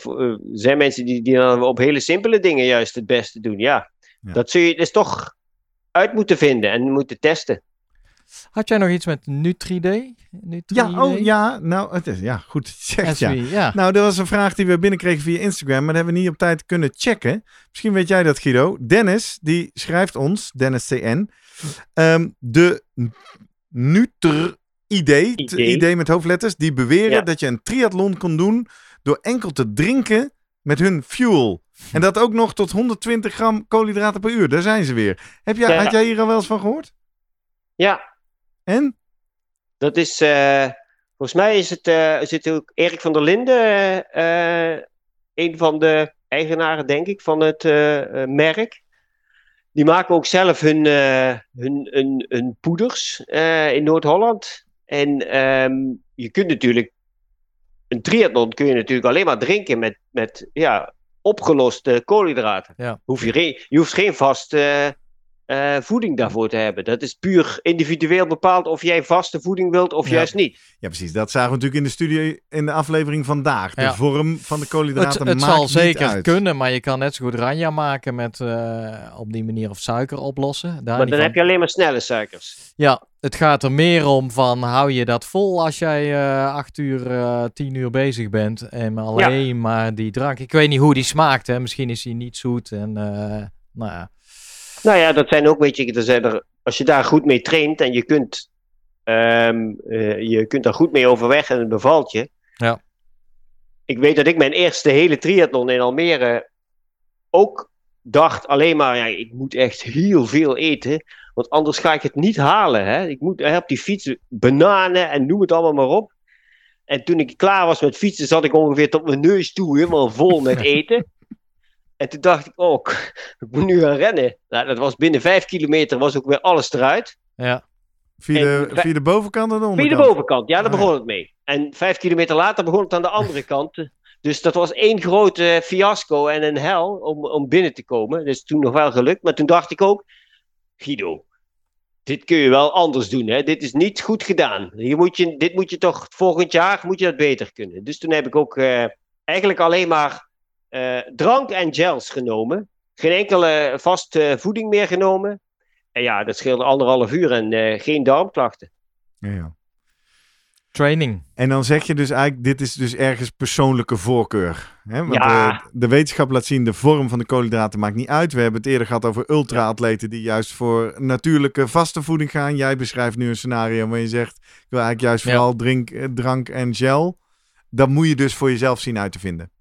zijn mensen die, die dan op hele simpele dingen juist het beste doen. Ja, Ja. dat zul je dus toch uit moeten vinden en moeten testen. Had jij nog iets met Nutri-D? Ja, oh ja, nou, het is, ja, goed. het Zegt, ja. ja. Nou, dat was een vraag die we binnenkregen via Instagram, maar dat hebben we niet op tijd kunnen checken. Misschien weet jij dat, Guido. Dennis, die schrijft ons, Dennis CN, ehm, de Nutr-idee, Idee. idee met hoofdletters, die beweren Ja. dat je een triathlon kon doen door enkel te drinken met hun fuel. En dat ook nog tot 120 gram koolhydraten per uur. Daar zijn ze weer. Heb jij, Ja. Had jij hier al wel eens van gehoord? Ja, En? dat is. eh, volgens mij is het, eh, zit ook Erik van der Linden, eh, eh, een van de eigenaren, denk ik, van het merk. Die maken ook zelf hun, hun, hun, hun poeders in Noord-Holland. En ehm, je kunt natuurlijk. Een triathlon kun je natuurlijk alleen maar drinken met, met ja, opgeloste koolhydraten. Ja. Hoef je, geen- je hoeft geen vaste eh, voeding daarvoor te hebben. Dat is puur individueel bepaald of jij vaste voeding wilt of Ja. juist niet. Ja, precies. Dat zagen we natuurlijk in de studio in de aflevering vandaag. De Ja. vorm van de Het, koolhydraten het maakt zal niet zeker uit. kunnen, maar je kan net zo goed ranja maken met eh, op die manier of suiker oplossen. Daar maar dan van. heb je alleen maar snelle suikers. Ja, het gaat er meer om van hou je dat vol als jij eh acht uur, eh tien uur bezig bent en alleen maar die drank. Ik weet niet hoe die smaakt, hè. Misschien is die niet zoet en eh, nou ja. Nou ja, dat zijn ook, weet je, er zijn er, als je daar goed mee traint en je kunt, ehm, eh, je kunt daar goed mee overweg en het bevalt je. Ja. Ik weet dat ik mijn eerste hele triathlon in Almere ook dacht alleen maar, ja, ik moet echt heel veel eten, want anders ga ik het niet halen. Hè? Ik moet hè, op die fiets bananen en noem het allemaal maar op. En toen ik klaar was met fietsen, zat ik ongeveer tot mijn neus toe, helemaal vol met eten. En toen dacht ik, oh, ik moet nu gaan rennen. Nou, dat was binnen vijf kilometer, was ook weer alles eruit. ja. Via de, En- via de bovenkant en de Via onderkant? de bovenkant, ja, daar Ah, begon het mee. En vijf kilometer later begon het aan de andere kant. Dus dat was één grote fiasco en een hel om, om binnen te komen. Dus toen nog wel gelukt. Maar toen dacht ik ook, Guido, dit kun je wel anders doen. Hè? Dit is niet goed gedaan. Hier moet je, dit moet je toch volgend jaar moet je dat beter kunnen. Dus toen heb ik ook eh, eigenlijk alleen maar eh, drank en gels genomen. Geen enkele vaste voeding meer genomen. En ja, dat scheelde anderhalf uur en eh, geen darmklachten. Ja, ja. Training. En dan zeg je dus eigenlijk, dit is dus ergens persoonlijke voorkeur. Hè? Want Ja. eh, de wetenschap laat zien, de vorm van de koolhydraten maakt niet uit. We hebben het eerder gehad over ultra-atleten die juist voor natuurlijke vaste voeding gaan. Jij beschrijft nu een scenario waar je zegt, ik wil eigenlijk juist Ja. vooral drink, drank en gel. Dat moet je dus voor jezelf zien uit te vinden.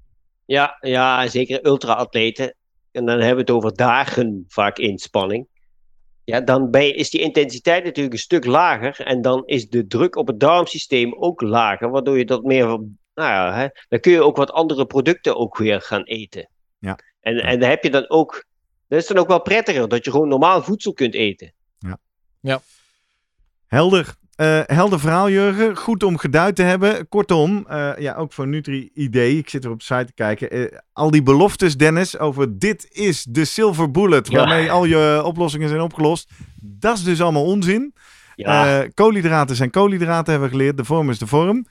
Ja, ja, zeker ultra-atleten. En dan hebben we het over dagen vaak inspanning. Ja, dan ben je- is die intensiteit natuurlijk een stuk lager. En dan is de druk op het darmsysteem ook lager. Waardoor je dat meer. Nou ja, hè, dan kun je ook wat andere producten ook weer gaan eten. Ja. En, en dan heb je dan ook. Dat is dan ook wel prettiger dat je gewoon normaal voedsel kunt eten. Helder. Eh, helder verhaal, Jurgen. Goed om geduid te hebben. Kortom, eh, ja, ook voor Nutri-ID. Ik zit er op de site te kijken. Eh, al die beloftes, Dennis, over dit is de silver bullet. Ja. Waarmee al je oplossingen zijn opgelost. Dat is dus allemaal onzin. Ja, koolhydraten zijn koolhydraten, hebben we geleerd. De vorm is de vorm.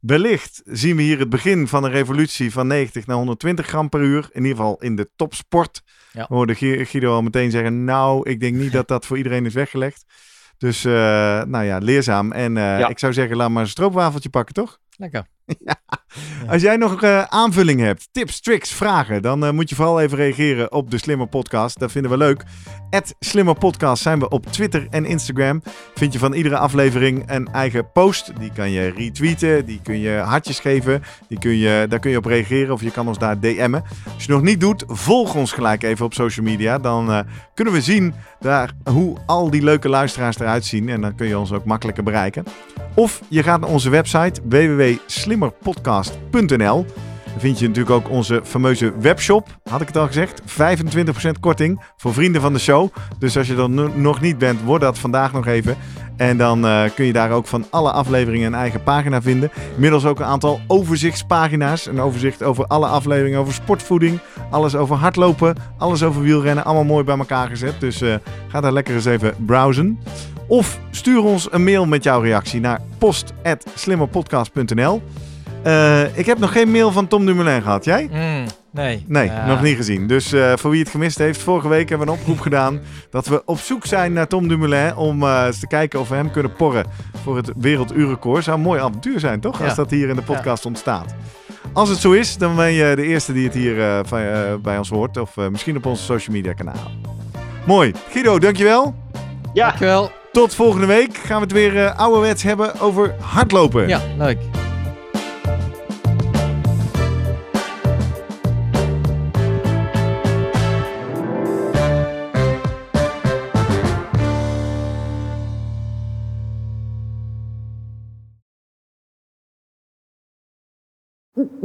Wellicht zien we hier het begin van een revolutie van 90 naar 120 gram per uur. In ieder geval in de topsport. Ja. We hoorden Gu- Guido al meteen zeggen, nou, ik denk niet dat dat voor iedereen is weggelegd. Dus, eh, nou ja, leerzaam. En eh, Ja. ik zou zeggen, laat maar een stroopwafeltje pakken, toch? Lekker. Als jij nog eh, aanvulling hebt, tips, tricks, vragen, dan eh, moet je vooral even reageren op de Slimmer Podcast. Dat vinden we leuk. At Slimmer Podcast zijn we op Twitter en Instagram. Vind je van iedere aflevering een eigen post. Die kan je retweeten, die kun je hartjes geven, die kun je, daar kun je op reageren of je kan ons daar DM'en. Als je nog niet doet, volg ons gelijk even op social media. Dan eh, kunnen we zien daar hoe al die leuke luisteraars eruit zien. En dan kun je ons ook makkelijker bereiken. Of je gaat naar onze website Dan vind je natuurlijk ook onze fameuze webshop. Had ik het al gezegd? 25% korting voor vrienden van de show. Dus als je er no- nog niet bent, word dat vandaag nog even. En dan eh, kun je daar ook van alle afleveringen een eigen pagina vinden. Inmiddels ook een aantal overzichtspagina's. Een overzicht over alle afleveringen over sportvoeding. Alles over hardlopen. Alles over wielrennen. Allemaal mooi bij elkaar gezet. Dus eh, ga daar lekker eens even browsen. Of stuur ons een mail met jouw reactie naar post.slimmerpodcast.nl. Eh, ik heb nog geen mail van Tom Dumoulin gehad. Jij? Mm, nee. Nee, Ja. nog niet gezien. Dus eh, voor wie het gemist heeft, vorige week hebben we een oproep gedaan dat we op zoek zijn naar Tom Dumoulin om eh, eens te kijken of we hem kunnen porren voor het werelduurrecord. Zou een mooi avontuur zijn, toch? Als dat hier in de podcast ontstaat. Als het zo is, dan ben je de eerste die het hier eh, van, bij ons hoort. Of eh, misschien op onze social media kanalen. Mooi. Guido, dankjewel. ja. Dankjewel. Tot volgende week gaan we het weer eh, ouderwets hebben over hardlopen. Ja, leuk.